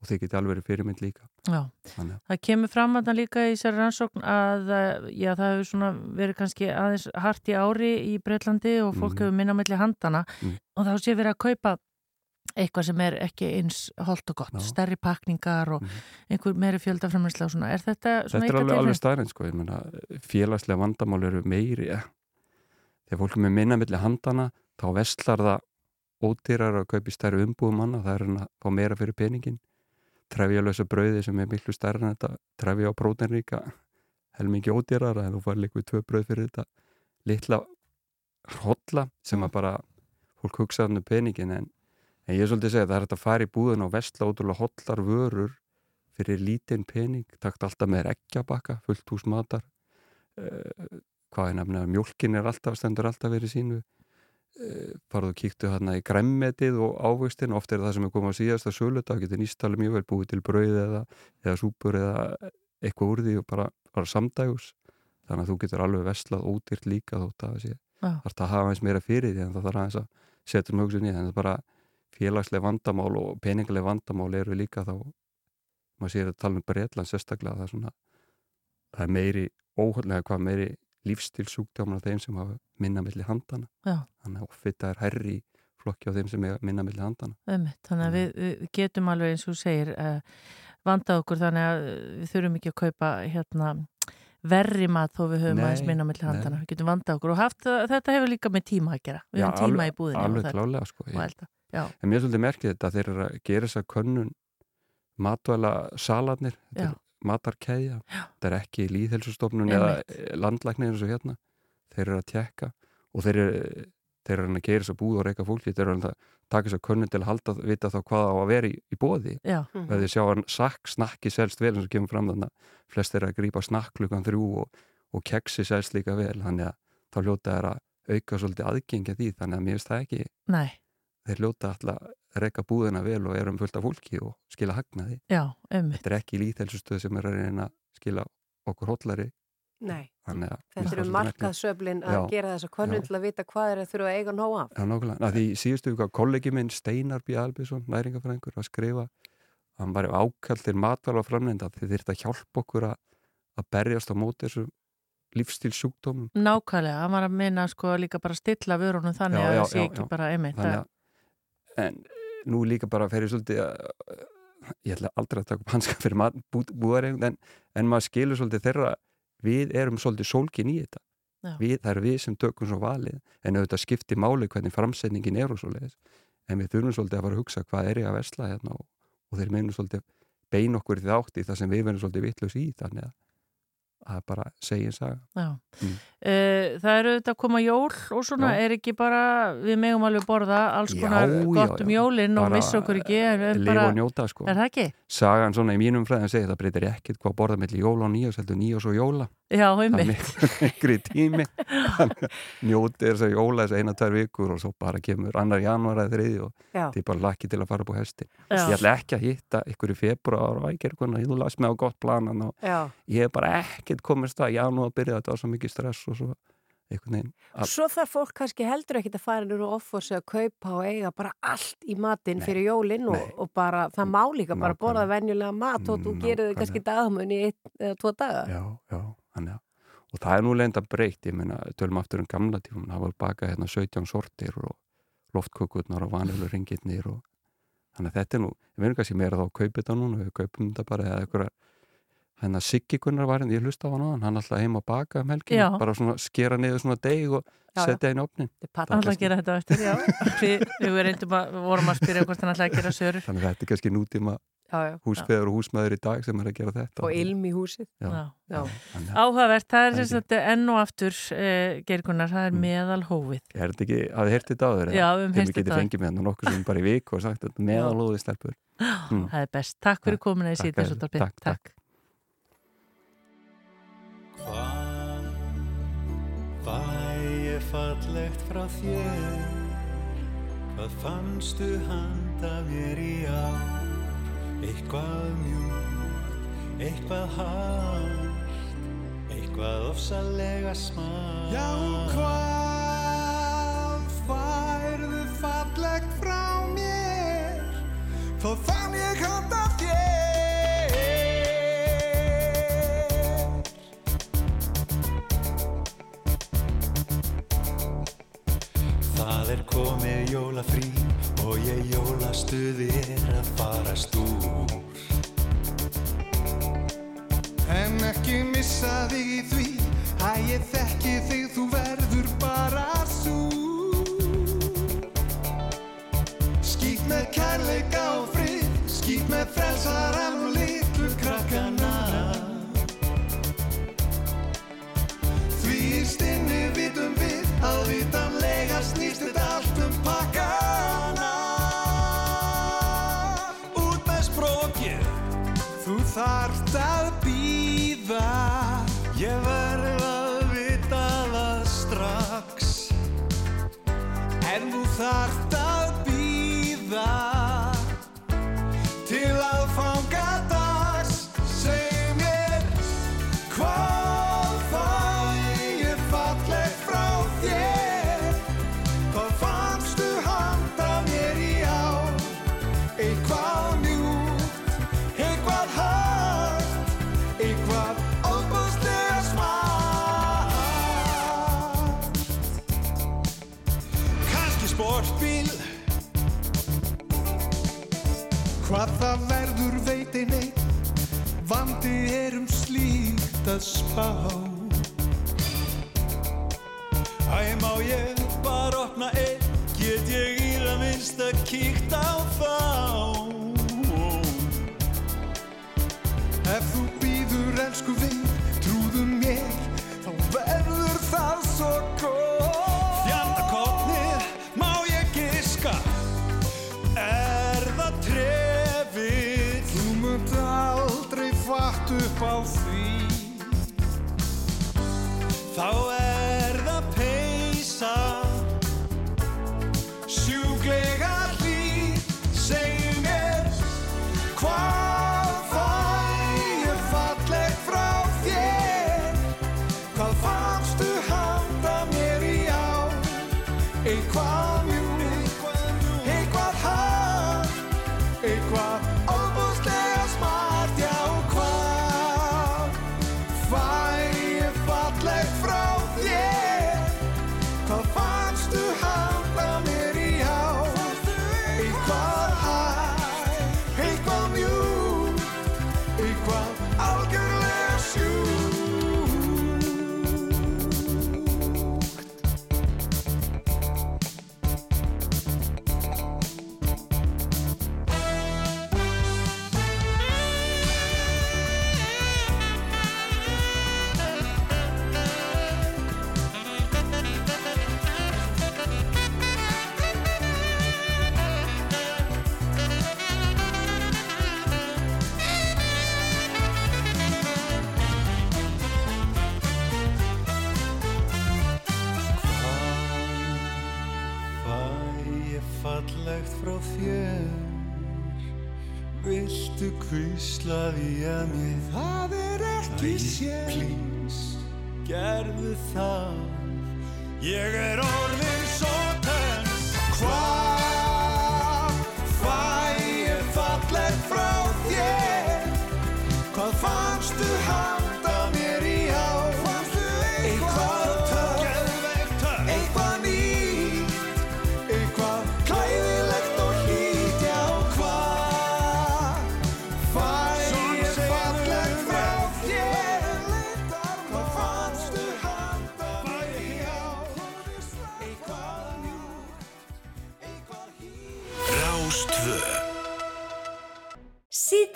og þau geti alveg verið fyrirmynd líka. Já, það kemur fram að það líka í þessari rannsókn að eh, já, það hefur svona verið kannski aðeins hart í ári í Breitlandi og fólk Mhm. hefur minna melli handana Mm. og þá sé verið að kaupa eitthvað sem er ekki eins holt og gott, Já. stærri pakningar og einhver meiri fjöldaframræsla og svona. Er þetta svona Þetta er alveg, alveg staðrænt sko, ég meina, félagslega vandamál eru meiri ja. þegar fólk er minna milli handana þá vestlar það ódýrar að kaupi stærri umbúðum manna. Það er hann að fá meira fyrir peningin trefjalösa brauði sem er miklu stærri en þetta trefja á prótenríka helmingi ódýrar en þú fær líka við tvö brauð fyrir þetta litla hotla sem að bara fólk hugsaði um peningin en, en ég er svolítið að segja að það er hægt að fara í búðun og vestla ótrúlega hotlar vörur fyrir lítinn pening, takt alltaf með eggjabakka, fullt hús matar. Uh, hvað er nefnilega mjólkin er alltaf, stendur alltaf verið sínu. Uh, farðu og kíktu hérna í græmmetið og ávöxtin, oft er það sem er komið á síðasta sölu, þá getur nýstali mjög vel búið til brauð eða, eða súpur eða eitthvað úr því og bara, bara samdægus þannig að þú getur alveg veslað ódýrt líka þótt að það sé þarf að hafa eins meira fyrir því en það þarf að setja um hugsun í. Þannig að bara félagsleg vandamál og peningaleg vandamál eru líka þá maður sér að tala um Breitland sérstaklega það er svona það er meiri óhaldlega hvað meiri lífstilsúkdjáman af þeim sem hafa minna milli handana Já. þannig að offita er herri flokki á þeim sem minna milli handana Einmitt, þannig að við, við getum alveg eins og segir uh, vandað okkur þannig að við þurfum ekki að kaupa hérna verri mat þó við höfum Nei, aðeins minna milli nei. handana, við getum vandað okkur og haft, þetta hefur líka með tíma að gera við Já, höfum tíma alveg- í búðinni alveg klálega, sko, og elda. Já. en mér er svolítið merkið þetta þeir eru að gera þess að könnun matvæla salarnir þetta matarkeðja, þetta er ekki líðhelsustofnun eða landlæknir eins og hérna, þeir eru að tekka og þeir eru þeir eru að gera þess að búð og reyka fólki þeir eru að taka þess að könnun til að halda vita þá hvað á að vera í, í bóði Já. og þeir sjá að sakk, snakki selst vel eins og kemur fram þannig að flest er að grípa snakk klukkan þrjú og, og keksi selst líka vel þannig að þá hljóta er að auka svolítið aðgengja því þannig að mér finnst það ekki Nei, þeir hljóta alltaf að reyka búðina vel og erum fullt af fólki og skila hagnaði já, um þetta er ekki líthelsustöð sem er að reyna að skila okkur hotlari Nei, að þetta eru markaðsöflin að Já. gera þessa könnun Já. til að vita hvað er að þurfa að eiga nóg af. Já, nákvæmlega. Að því síðustu vika kollegi minn Steinar B. Albjörnsson, næringafræðingur, að skrifa að hann var ákall til matvæla framlenda því þeir þetta hjálpa okkur að, að berjast á móti þessu lífstílsjúkdómum. nákvæmlega, hann var að minna sko líka bara stilla vörunum þannig Já, að það sé ekki já. bara einmitt Þannig að, að, en nú líka bara fer ég svolítið að, ég ætla aldrei að taka upp hanska fyrir mat, bú, búðareigund, en, en maður skilur svolítið þeirra, við erum svolítið sólkin í þetta. Við, það er við sem tökum svo valið, en auðvitað skiptir máli hvernig framsetningin er og svoleiðis. En við þurfum svolítið að fara að hugsa hvað er ég að vesla hérna og, og þeir meinu svolítið bein okkur í því átti það sem við verðum svolítið vitlaus í þannig að að bara segja saga. Mm. Uh, það eru þetta að koma jól og svona Já. er ekki bara, við megum alveg borða alls konar já, gott um já. jólinn og missa okkur ekki bara, og njóta, sko. Er það? Sagan svona í mínum fræðin segir það breytir ekkert hvað að borða melli jóla og nýjás heldur nýjás og jóla. Já, er einmitt. lengri tími. Að Njóti er þess að jóla þess eina, tvær vikur og svo bara kemur annar janúar eða þriði og Já. því bara lakki til að fara upp á hesti. Já. Ég ætla ekki að hitta ykkur í februar og ægir hvernig þú las mig á gott planan og Já. ég hef bara ekkert komist að janúar byrja þetta var svo mikið stress og svo einhvern veginn. að- Svo þarf fólk kannski heldur ekkit að fara nú offorsi að kaupa og eiga bara allt í matinn fyrir jólinn og, og bara, það má líka bara borða venjulega mat og þú gerir þið kannski dagmun í einn eða tvo daga. Já, já. Þannig að og það er nú leinda breytt, ég meina tölum aftur um gamla tífum, það var bakað hérna 17 sortir og loftkökurnar og vanilur ringirnir og þannig að þetta er nú, við erum kannski meira þá að kaupa þetta núna, við kaupum þetta bara eða eitthvað hérna Siggi Gunnar var hérna, ég hlusta á hann á hann, hann alltaf heima að baka um helgin, Já. bara svona skera niður svona deg og Já, setja inn í opnin Alltaf að gera þetta eftir, já Við, við að, við vorum að spyrja hvort hann alltaf að gera sörur þannig að þetta er kannski nútíma. Húsfeður og húsmaður í dag sem er að gera þetta. Og ilm í húsið. Já. Já. Áhugavert, það er þess að enn og aftur uh, Geirgunar, það er meðal hófið Er þetta ekki, hafið heyrt þetta áður? Já, við höfum heyrt Þegar þetta getið áður. fengið með hann nokkuð sem bara í viku og sagt þetta meðalóði stelpur. Mm. Það er best, takk fyrir komuna í síðan takk, takk. Fæ ég fallegt frá þér? Hvað fannstu handa mér í ár Eitthvað mjúkt, eitthvað hart Eitthvað ofsalega smart. Já, hvað færðu fallegt frá mér? Þá fann ég handa þér Það er komið jólafrí og ég jólastuði er að farast úr. En ekki missa þig í því að ég þekki þig, þú verður bara svo Skýt með kærleika og frið, skýt með frelsaran og þarft að býða Ég verð að vita það strax. En þú þarft verður veit ein eitt Vandi er um slíkt að spá. Æ, má ég bara opna einn Get ég í það minnst að kíkt á þá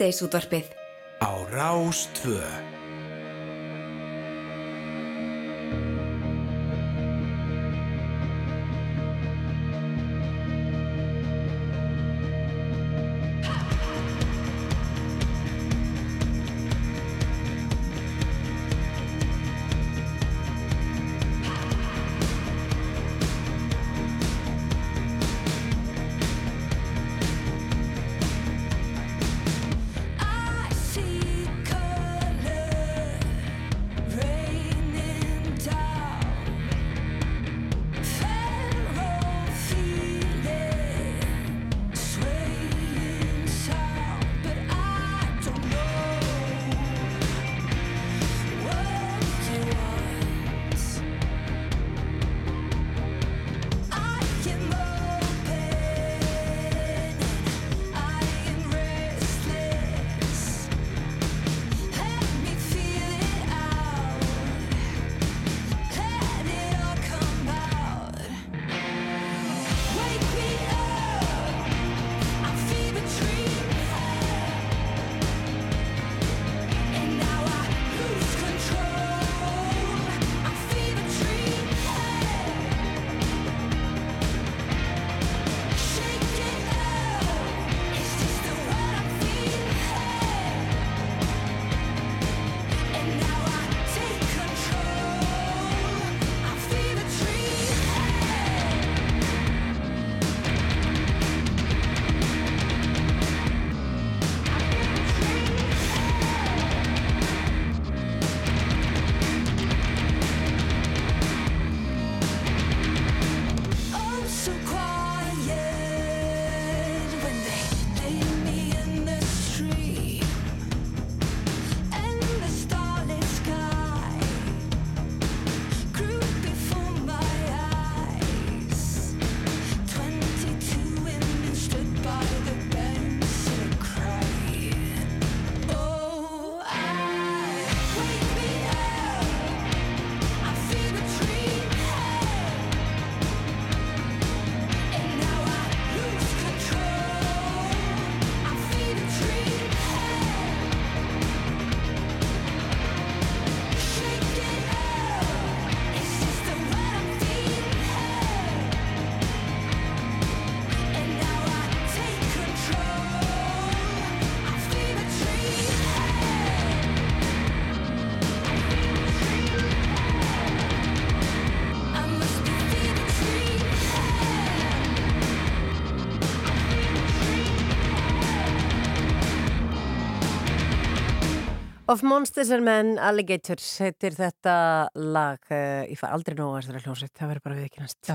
Síðdeisútvarpið Á Rástvö Of Monsters and Men Alligators heitir þetta lag uh, ég far aldrei nóg að þessari hljómsveit, það verður bara viðkynast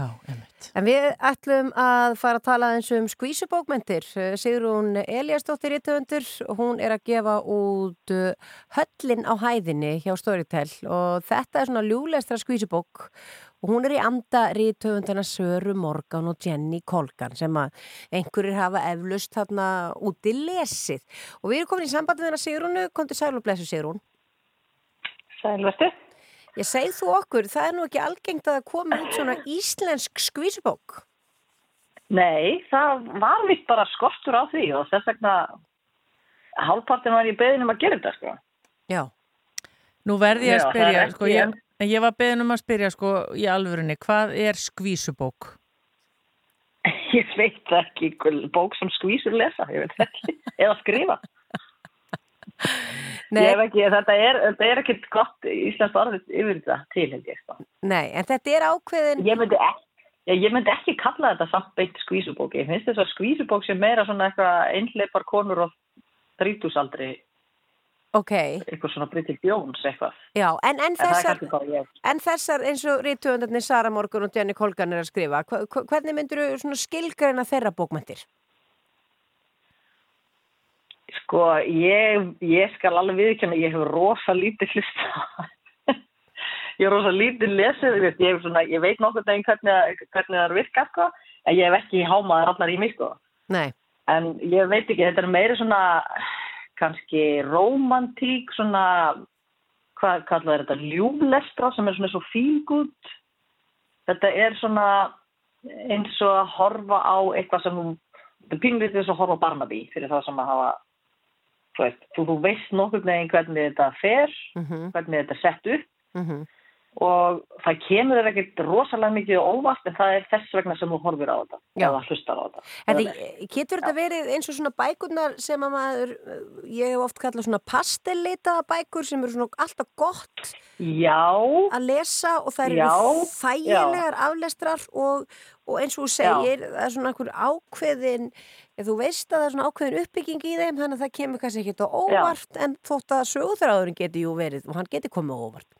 En við ætlum að fara að tala eins um skvísubókmentir Sigrún Eliasdóttir Íttöfundur hún er að gefa út uh, Höllin á hæðinni hjá Storytel og þetta er svona ljúlestra skvísubók og hún er í anda rítöfundana Söru Morgan og Jenny Kolgan sem að einhverjir hafa eflust þarna úti lesið. Og við erum komin í sambandi með hennar Sigrúnu, kom til sæl og blessu Sigrún. Sælvertu Ég segð þú okkur, það er nú ekki algengt að það komi út svona íslensk skvísubók. Nei, það var vitt bara skortur á því og þess vegna hálfpartin var ég beðin um að gera þetta sko. Já. Nú verði ég að Já, spyrja, er sko, ég, ég var beðin um að spyrja sko í alvörunni, hvað er skvísubók? Ég veit ekki, bók sem skvísur lesa, ég veit ekki, eða skrifa. Nei. Ég hef ekki, þetta er, þetta er ekkert gott íslenskt orðið yfir þetta til held ég. Sko. Nei, en þetta er ákveðin Ég myndi ekki, Já, ég myndi ekki kalla þetta samt beint skvísubók. Ég finnst þess að skvísubók sem meira svona eitthvað einhleipar konur og þrítúsaldri, Ok, eitthvað svona Bridget Jones eitthvað. já, en, en þessar. En þessar eins og rítuðundarnir Sara Morgan og Jenny Colgan er að skrifa, hvernig myndur þú skilgreina þeirra bókmæntir? Sko, ég, ég skal alveg viðkjanna, ég hef rosa lítið hlusta. ég hef rosa lítið lesið, ég, svona, ég veit nokkur daginn hvernig, hvernig það virka, sko, en ég hef ekki hámaður allar í mig, sko. Nei. En ég veit ekki, þetta er meira svona, kannski romantík, svona, hvað kallaður þetta, ljúflestra sem er svona svo fílgút. Þetta er svona eins og að horfa á eitthvað sem þetta er pínlítið þess að horfa á Barnaby fyrir það sem að hafa þú veist, þú, þú veist nokkur neginn hvernig þetta fer, Mhm. hvernig þetta er sett upp Mhm. Og það kemur þér ekkert rosalega mikið óvart en það er þess vegna sem þú horfir á þetta Já. eða hlustar á þetta. Þetta, getur þetta verið eins og svona bækurnar sem að maður, ég hef oft kallað svona pastellitaða bækur sem eru svona alltaf gott Já. að lesa og það eru Já. þægilegar aflestrar og, og eins og þú segir, það er svona einhver ákveðin, ef þú veist að það er svona ákveðin uppbygging í þeim, þannig að það kemur kannski ekki á óvart en þótt að sögúþráðurinn geti jú verið og hann geti komið á óvart.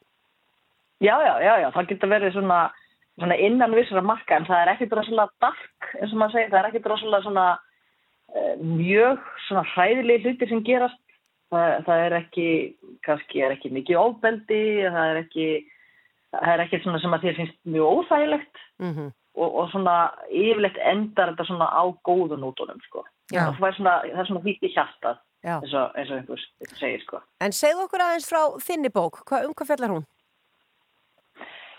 Já, já, já, já, það getur verið svona, svona innan vissara marka en það er ekkit rosalega dark eins og maður segir, það er ekkit rosalega svona uh, mjög svona hræðilegi hlutir sem gerast það, það er ekki, kannski er ekki mikið ofbeldi, það er ekki það er ekki svona sem að þér finnst mjög óþægilegt Mm -hmm. og, og svona yfirleitt endar þetta svona á góðu nótunum sko. Það, svona, það er svona hvít í hjartað eins og, eins og einhver segir sko. En segðu okkur aðeins frá þinni bók, Hva, um hvað fjallar hún?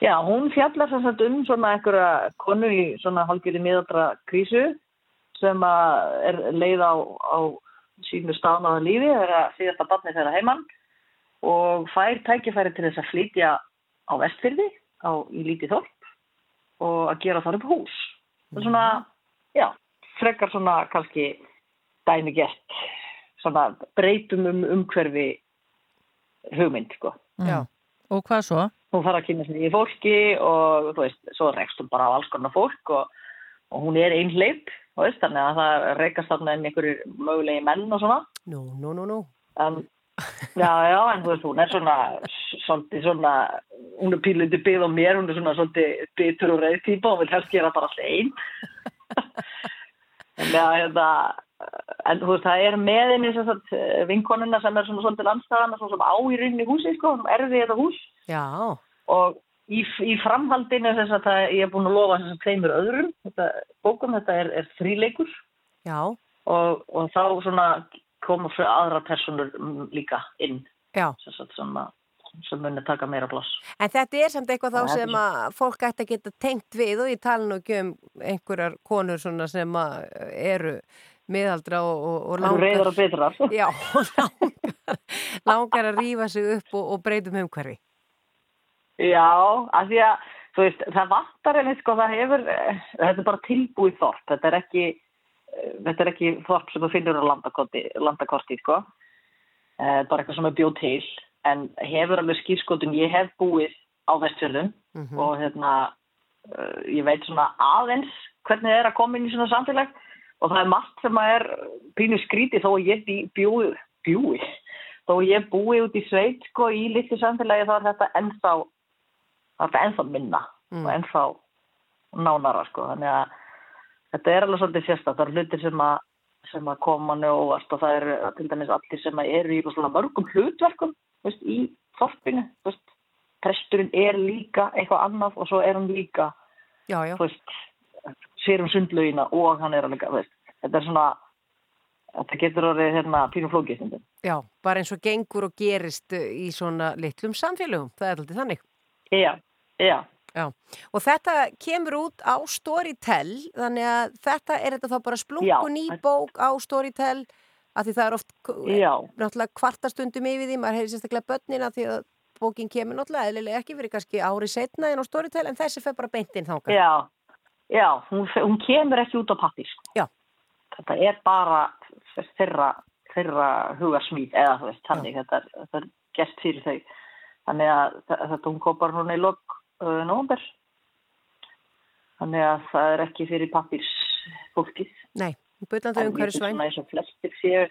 Já, hún fjallar sem sagt um svona einhverja konu í svona hálfgjörði miðaldra krísu sem að er leið á, á sínu stánaða lífi, er að síðasta barni þeirra heimann og fær tækifæri til þess að flytja á vestfyrði á, í lítið þorp og að gera þar upp hús. Það er svona, já, frekar svona kannski dæmi gert, svona breytum um umhverfi hugmynd, sko. Já. Og hvað svo? Hún fara að kynna sig í fólki og þú veist, svo rekst hún bara á alls konar fólk og, og hún er einhleip þú veist, þannig að það reykast þarna inn einhverjir mögulegi menn og svona. Nú, nú, nú, nú. Já, já, en þú veist, hún er svona svolítið svona hún er pílundi byggð á mér, hún er svona svolítið bitur og reyð típa og vil helst gera bara allt einn en já, hérna en þú veist, það er með henni sem sagt vinkonuna sem er svona svolítið landstæðan svona sem á í rauninni húsi, sko, hún erði þetta hús Já. og í, í framhaldinu þess að það, ég er búin að lofa þess að tveimur öðrum þetta, bókum, þetta er, er þríleikur Já. og, og þá svona koma fyrir aðra personur líka inn Já. sem, sagt svona, sem muni taka meira pláss En þetta er samt eitthvað þá sem að fólk ætti að geta tengt við og ég tala nú ekki um einhverjar konur svona sem að eru miðaldra og, og, og Eru reiðar og bitrar. Já, langar, langar að rífa sig upp og, og breytum umhverfi. Já, af því að veist, það vantar en sko, það hefur, eh, þetta er bara tilbúið þorp, þetta er ekki eh, þetta er ekki þorp sem þú finnur á landakorti, landakorti sko. Eh, bara eitthvað sem er bjóð til en hefur alveg skýrskotun, ég hef búið á vestfjörðum Mhm. og hérna uh, ég veit svona aðeins hvernig það er að koma inn í svona samfélag og það er margt sem að er pínu skríti þó að ég bjúi bjúi, þó að ég búi út í sveit sko í litlu samfélagi þá er þetta ennþá það er ennþá minna Mm. og ennþá nánara sko þannig að þetta er alveg svolítið sérstaklega það eru hlutir sem að sem að koma óvart og það eru til dæmis allir sem eru í rosalega mörgum hlutverkum veist, í veist, presturinn er líka eitthvað annað og svo er hann líka já, já. veist, sér um sundlaugina og hann er að líka, veist, þetta er svona þetta getur orðið hérna pínu flókið stundum. Já, bara eins og gengur og gerist í svona litlum samfélögum, það er alltaf þannig. Já, já. Já, og þetta kemur út á Storytel, þannig að þetta er þetta þá bara splungun í bók á Storytel, að því það er oft Já. náttúrulega kvartastundum yfir því, maður heyri sérstaklega börnina því að bókin kemur náttúrulega eðlilega ekki verið kannski ári setna en á Storytel, en þessi fer bara beint inn þangað. Já, já, hún, hún kemur ekki út á pappir. Sko. Já. Þetta er bara þeirra, þeirra hugarsmýð eða þú veist, þannig, þetta þetta er gert fyrir þau. Þannig að þe- þetta hún kopar núna í lok uh, nóvumber. Þannig að það er ekki fyrir pappirs fólkið. Nei, bullandi um hverju svæn.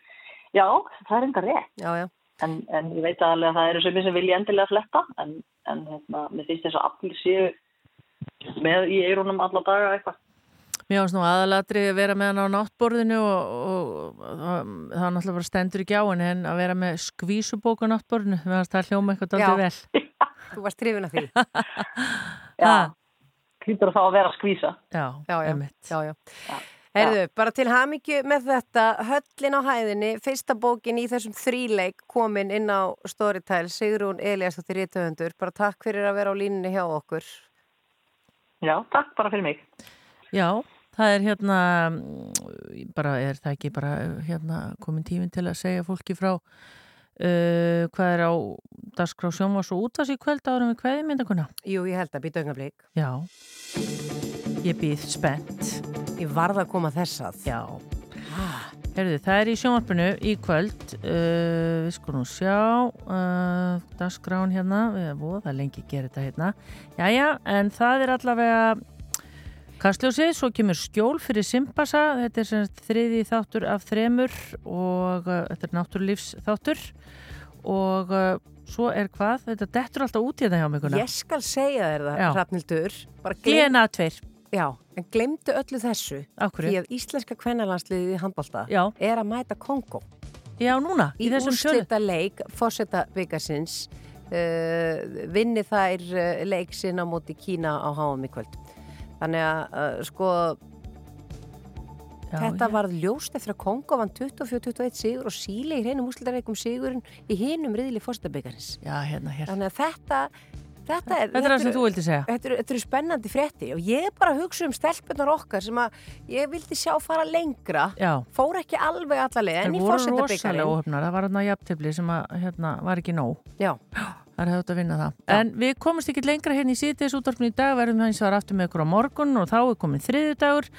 Já, það er enda rétt. Já, já. En, en ég veit alveg að það eru sömur sem vilja endilega fletta, en, en hérna, mér finnst þess að allir séu með í eirunum alla daga eitthvað. Mér finnst nú aðalatri að vera með hann á náttborðinu og, og, og það er náttúrulega bara stendur á henni en að vera með skvísubók á náttborðinu, það hljóma eitthvað daldið vel. Þú varst trefin að því. Já, hlýtur þá að vera að skvísa. Já, já, já, já, já. Heyrðu, bara til hamingju með þetta, höllin á hæðinni, fyrsta bókin í þessum þríleik komin inn á Storytel, Sigrún Eliasdóttir Rítuhundur, bara takk fyrir að vera á línunni hjá okkur. Já, takk bara fyrir mig. Já, það er hérna bara er það ekki bara hérna komin tíminn til að segja fólki frá uh, hvað er á dagskrá sjónvars og útvars í kvöld árum við hverði myndakuna? Jú, ég held að býta augnablik. Já, ég býð spennt. Ég varð að koma þess að. Já. Herðu, það er í sjónvarpinu í kvöld, uh, við skulum sjá, uh, dagskráin hérna, við erum búið, er lengi að gera þetta hérna. Jæja, en það er allavega kastljósið, svo kemur skjól fyrir Simbasa, þetta er sem sagt þriði þáttur af þremur og uh, þetta er náttúrlífs þáttur og uh, svo er hvað, þetta dettur alltaf út í þetta hjá mig. Ég skal segja þér það, glem- DNA 2. Já, en glemdu öllu þessu. Akkurru? Því að íslenska kvennalandsliðið í handbólta Já. er að mæta Kongo. Já, núna, í, Í, þessum tölu. úrslita leik, fórseta byggasins, uh, vinni þær leik sinna móti Kína á háum í kvöld. Þannig að, sko, Já, þetta já. varð ljóst eftir að Kongo vann 24-21 sigur og síli í hreinum úrslitareikum sigurinn í hinum riðli fórseta byggasins. Já, hérna, hérna. Þannig að þetta, þetta er... Þetta er það sem þú vildi segja. Þetta eru, þetta eru spennandi frétti og ég er bara hugsa um stelpunar okkar sem að ég vildi sjá fara lengra. Já. Fór ekki alveg allalega en Það í voru fórseta rosalega óhefnar, það var hérna jafntefli sem að, hérna, var ekki nóg. Já. Það er hefðið að vinna það. En við komumst ekki lengra hérna í síðdeis útvarpinu í dag, verðum og var aftur með ykkur á morgun og þá er komin þriðu dagur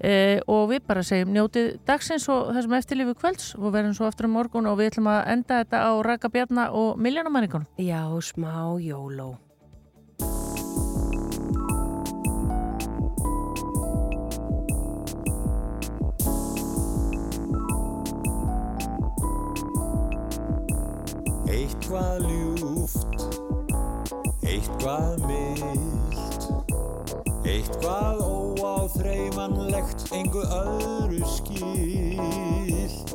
eh, og við bara segjum njótið dagsins og þessum eftirlifu kvölds og verðum svo aftur á morgun og við ætlum að enda þetta á Raka Bjarna og Miljónamæringunum. Já, smá jóló. Eitthvað ljúft, eitthvað mild, eitthvað óáþreifanlegt, engu öðru skilt.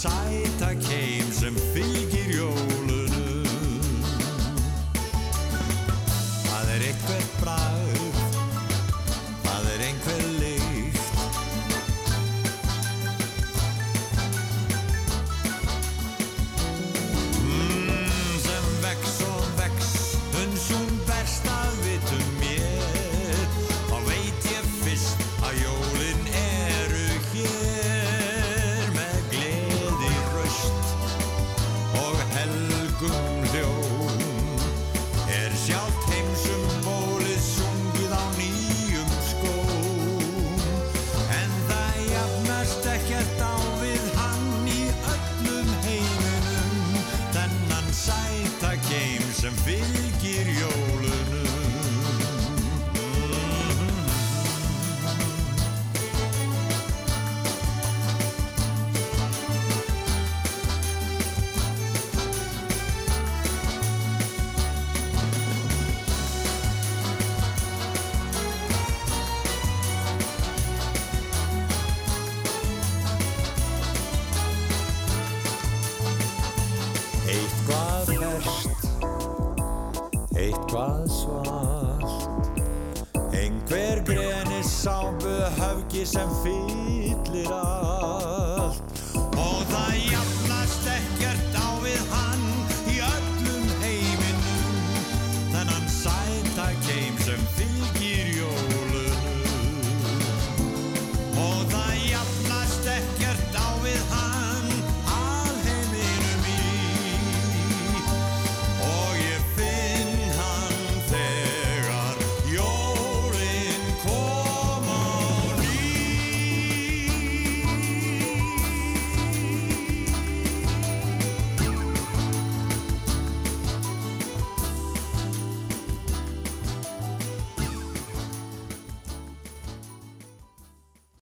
side.